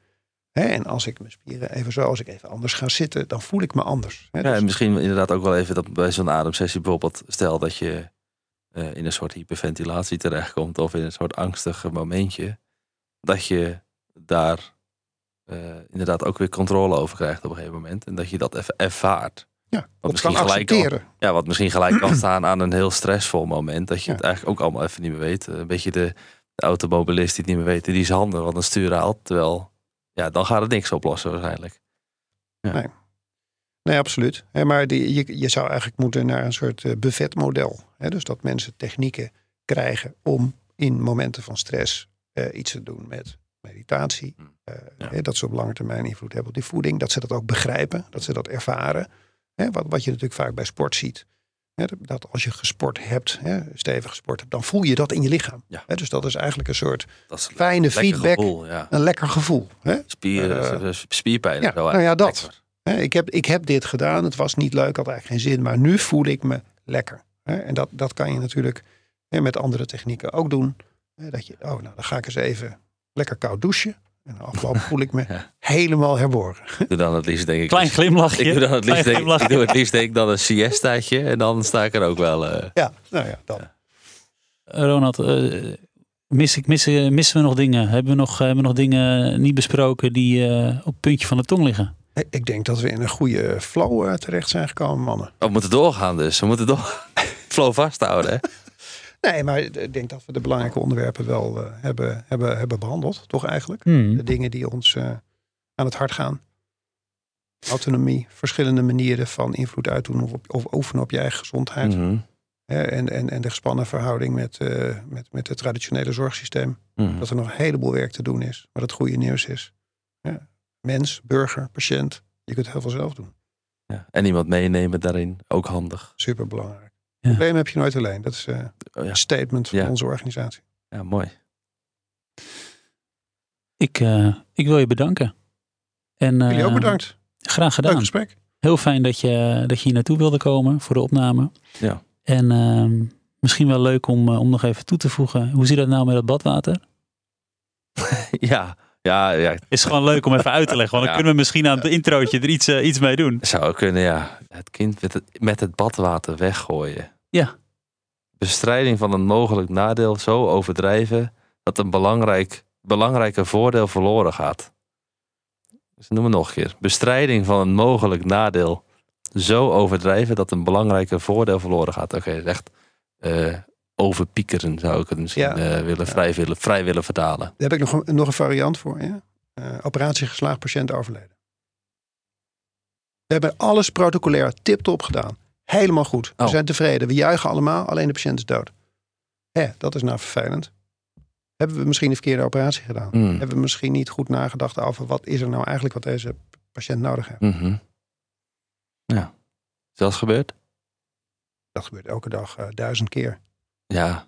En als ik mijn spieren even zo, als ik even anders ga zitten, dan voel ik me anders. Ja, dus- en misschien inderdaad ook wel even dat bij zo'n ademsessie bijvoorbeeld, stel dat je eh, in een soort hyperventilatie terechtkomt of in een soort angstig momentje, dat je daar eh, inderdaad ook weer controle over krijgt op een gegeven moment en dat je dat even ervaart. ja, wat misschien kan gelijk al-. Ja, wat misschien gelijk kan [CLEARS THROAT] staan aan een heel stressvol moment, dat je Ja. het eigenlijk ook allemaal even niet meer weet. Een beetje de, de automobilist die het niet meer weet, die zijn handen het stuur haalt, terwijl ja, dan gaat het niks oplossen waarschijnlijk. Nee, absoluut. Hè, maar die, je, je zou eigenlijk moeten naar een soort eh, buffetmodel. Hè, dus dat mensen technieken krijgen om in momenten van stress eh, iets te doen met meditatie. Hmm. eh, Ja. hè, dat ze op lange termijn invloed hebben op die voeding. Dat ze dat ook begrijpen, dat ze dat ervaren. Hè, wat, wat je natuurlijk vaak bij sport ziet. Dat als je gesport hebt, hè, stevig gesport hebt, dan voel je dat in je lichaam. Ja. Dus dat is eigenlijk een soort fijne feedback, gevoel, ja. een lekker gevoel. Hè? Spier, Eh, spierpijn. ja, en zo, nou ja, dat. Ik heb, ik heb dit gedaan, het was niet leuk, had eigenlijk geen zin, maar nu voel ik me lekker. Hè, En dat, dat kan je natuurlijk hè, met andere technieken ook doen. Hè, Dat je, oh, nou, dan ga ik eens even lekker koud douchen. En afloop voel ik me [LAUGHS] Ja. helemaal herborgen. Ik doe dan het liefst denk ik... Klein glimlachje. ik doe dan het Klein liefst denk, ik glimlachje. doe het liefst denk ik dan een siestaatje en dan sta ik er ook wel... eh, Ja, nou ja, dan. Ronald, eh, mis ik, missen, missen we nog dingen? Hebben we nog, hebben we nog dingen niet besproken die eh, op het puntje van de tong liggen? Ik- Ik denk dat we in een goede flow eh, terecht zijn gekomen, mannen. we moeten doorgaan dus. We moeten door... [LAUGHS] Flow vasthouden, hè? Nee, maar ik denk dat we de belangrijke onderwerpen wel eh, hebben, hebben, hebben behandeld, toch eigenlijk? Hmm. De dingen die ons eh, aan het hart gaan. Autonomie, verschillende manieren van invloed uitdoen of, op, of oefenen op je eigen gezondheid. Mhm. Hè, en, en, en de gespannen verhouding met, eh, met, met het traditionele zorgsysteem. Mhm. Dat er nog een heleboel werk te doen is. Maar het goede nieuws is, ja, mens, burger, patiënt, je kunt heel veel zelf doen. Ja. En iemand meenemen daarin, ook handig. Super belangrijk. Ja. Probleem heb je nooit alleen. Dat is eh, Oh, ja. een statement van Ja. onze organisatie. ja, mooi. Ik, eh, ik wil je bedanken. En, Jullie ook eh, bedankt. Graag Leuk gedaan. gesprek. Heel fijn dat je, dat je hier naartoe wilde komen voor de opname. Ja. En ehm, misschien wel leuk om, om nog even toe te voegen. Hoe zit dat nou met het badwater? [LAUGHS] Ja, ja, ja. Is gewoon leuk om even uit te leggen. Want dan Ja. kunnen we misschien aan het introotje er iets, eh, iets mee doen. Zou kunnen, ja. Het kind met het, met het badwater weggooien. Ja. Bestrijding van een mogelijk nadeel zo overdrijven dat een belangrijk, belangrijke voordeel verloren gaat. Dus noem het nog een keer. Bestrijding van een mogelijk nadeel zo overdrijven dat een belangrijke voordeel verloren gaat. Oké, echt eh, overpiekeren zou ik het misschien Ja. eh, willen, vrij, willen, vrij willen vertalen. Daar heb ik nog een, nog een variant voor. Ja? Eh, operatie geslaagd, patiënt overleden. We hebben alles protocolair tip-top gedaan. Helemaal goed. We Oh. zijn tevreden. We juichen allemaal, alleen de patiënt is dood. Hè, dat is nou vervelend. Hebben we misschien een verkeerde operatie gedaan? Mm. Hebben we misschien niet goed nagedacht over wat is er nou eigenlijk wat deze patiënt nodig heeft? Mhm. Ja. Is dat gebeurd? Dat gebeurt elke dag eh, duizend keer. Ja.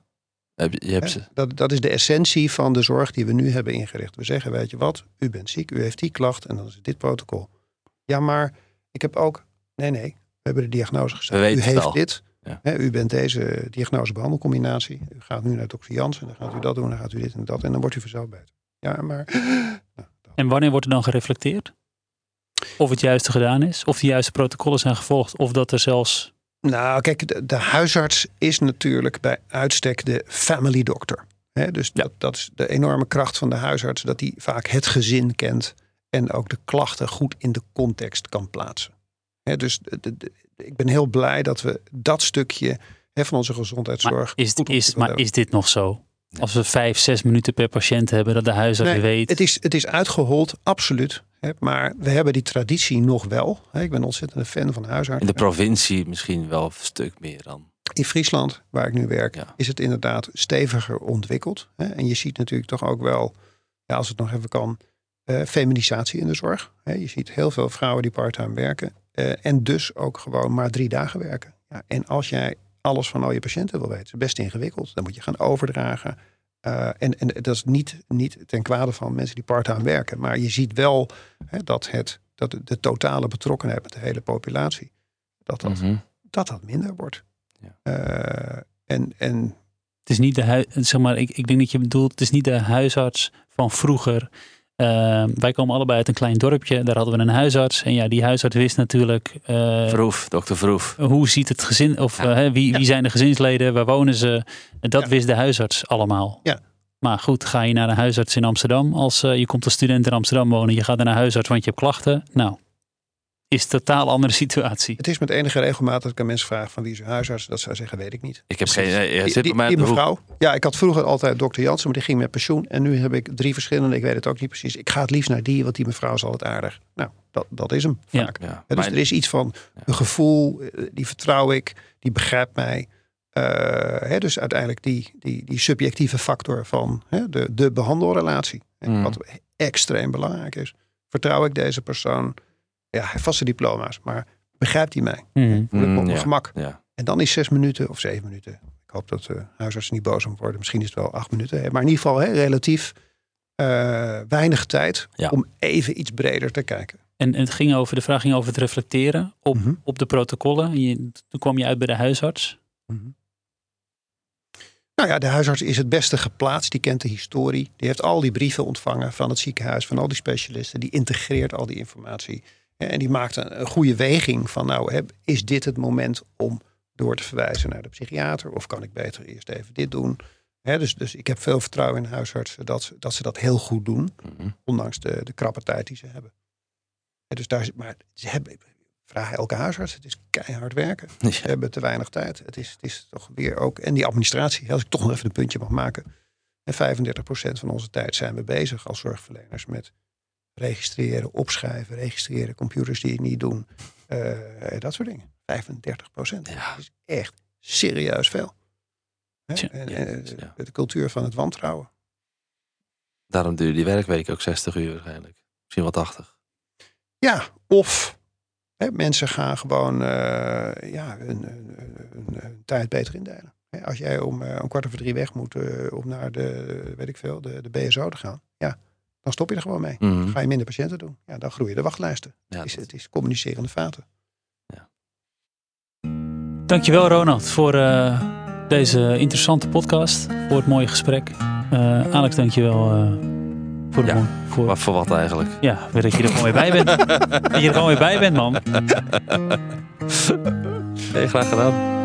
Heb je, hebt ze. Dat, dat is de essentie van de zorg die we nu hebben ingericht. We zeggen, weet je wat, u bent ziek, u heeft die klacht en dan is het dit protocol. Ja, maar ik heb ook, nee, nee, we hebben de diagnose gezegd. We weten u heeft al. dit, Ja. hè, u bent deze diagnose-behandelcombinatie. U gaat nu naar dokter Jans en dan gaat u dat doen, dan gaat u dit en dat en dan wordt u vanzelf beter. Ja, maar [GASPS] nou, En wanneer wordt er dan gereflecteerd? Of het juiste gedaan is? Of de juiste protocollen zijn gevolgd? Of dat er zelfs... Nou, kijk, de, de huisarts is natuurlijk bij uitstek de family doctor. Dus Ja. dat, dat is de enorme kracht van de huisarts, dat hij vaak het gezin kent en ook de klachten goed in de context kan plaatsen. Dus de- de- de- ik ben heel blij dat we dat stukje van onze gezondheidszorg. Maar is, goed is, maar hebben. is dit nog zo? Als we vijf, zes minuten per patiënt hebben, dat de huisarts Nee, weet. Het is, het is uitgehold, absoluut. Maar we hebben die traditie nog wel. Ik ben ontzettend een fan van In huisartsen. de provincie misschien wel een stuk meer dan. In Friesland, waar ik nu werk, Ja. is het inderdaad steviger ontwikkeld. En je ziet natuurlijk toch ook wel, ja, als het nog even kan, eh, feminisatie in de zorg. Je ziet heel veel vrouwen die parttime werken. eh, en dus ook gewoon maar drie dagen werken. En als jij alles van al je patiënten wil weten, is best ingewikkeld. Dan moet je gaan overdragen. Eh, en, en dat is niet, niet ten kwade van mensen die parttime werken. Maar je ziet wel hè, dat, het, dat de, totale betrokkenheid met de hele populatie, dat dat, Mhm. dat, dat minder wordt. Ja. Eh, en, en Het is niet de zeg maar, ik, ik denk dat je bedoelt, het is niet de huisarts van vroeger. Eh, wij komen allebei uit een klein dorpje, daar hadden we een huisarts. En ja, die huisarts wist natuurlijk eh, Verhoef, dokter Verhoef. hoe ziet het gezin, of Ja. wie, Ja. wie zijn de gezinsleden, waar wonen ze. Dat Ja. wist de huisarts allemaal. Ja. Maar goed, ga je naar een huisarts in Amsterdam, als eh, je komt als student in Amsterdam wonen, je gaat naar een huisarts want je hebt klachten. Nou, is een totaal andere situatie. het is met enige regelmaat dat ik aan mensen vraag van wie is uw huisarts. Dat zij zeggen, weet ik niet. Ik heb geen... eh, Die, zit die, die mevrouw. Ja, ik had vroeger altijd dokter Jansen, maar die ging met pensioen. En nu heb ik drie verschillende. Ik weet het ook niet precies. Ik ga het liefst naar die, want die mevrouw is altijd aardig. Nou, dat, dat is hem Ja. vaak. Ja, Hè, dus er is iets van Ja. een gevoel, eh, die vertrouw ik, die begrijpt mij. Eh, hè, dus uiteindelijk die, die, die subjectieve factor van hè, de, de behandelrelatie. Mm. Wat extreem belangrijk is. Vertrouw ik deze persoon? Ja, hij heeft vaste diploma's, maar begrijpt hij mij? Mhm. Voel ik me op Mm, mijn ja. gemak? Ja. En dan is zes minuten of zeven minuten. Ik hoop dat de huisarts niet boos om worden. Misschien is het wel acht minuten. hè. Maar in ieder geval hè, relatief eh, weinig tijd Ja. om even iets breder te kijken. En, en het ging over, de vraag ging over het reflecteren op, Mhm. op de protocollen. Je, toen kwam je uit bij de huisarts. Nou ja, de huisarts is het beste geplaatst. Die kent de historie. Die heeft al die brieven ontvangen van het ziekenhuis, van al die specialisten. Die integreert al die informatie. En die maakt een, goede weging van, nou, is dit het moment om door te verwijzen naar de psychiater? Of kan ik beter eerst even dit doen? Dus, dus ik heb veel vertrouwen in huisartsen dat, dat ze dat heel goed doen. Mhm. Ondanks de, de krappe tijd die ze hebben. Dus daar, maar ze hebben, vraag elke huisarts, het is keihard werken. Ja. Ze hebben te weinig tijd. Het is, het is toch weer ook. En die administratie, als ik toch nog even een puntje mag maken. En 35% van onze tijd zijn we bezig als zorgverleners met registreren, opschrijven, registreren, computers die het niet doen. eh, dat soort dingen. 35%. Ja. Dat is echt serieus veel. Hè? Tja, en, ja, en, ja. De cultuur van het wantrouwen. Daarom duurde die werkweek ook 60 uur waarschijnlijk. Misschien wel 80. Ja, of hè, mensen gaan gewoon eh, ja, hun, hun- hun- hun tijd beter indelen. Hè, Als jij om, om kwart over drie weg moet om naar de, weet ik veel, de, de BSO te gaan. Ja, dan stop je er gewoon mee. Mhm. Ga je minder patiënten doen. Ja, dan groeien de wachtlijsten. Ja, het, is, het is communicerende vaten. Dankjewel Ronald voor, eh, deze interessante podcast. Voor het mooie gesprek. Uh, Alex, dankjewel uh, voor de Ja, voor, Maar voor wat eigenlijk? Ja, weer dat je er gewoon weer bij bent. [LAUGHS] dat je er gewoon weer bij bent, man. Heel graag gedaan.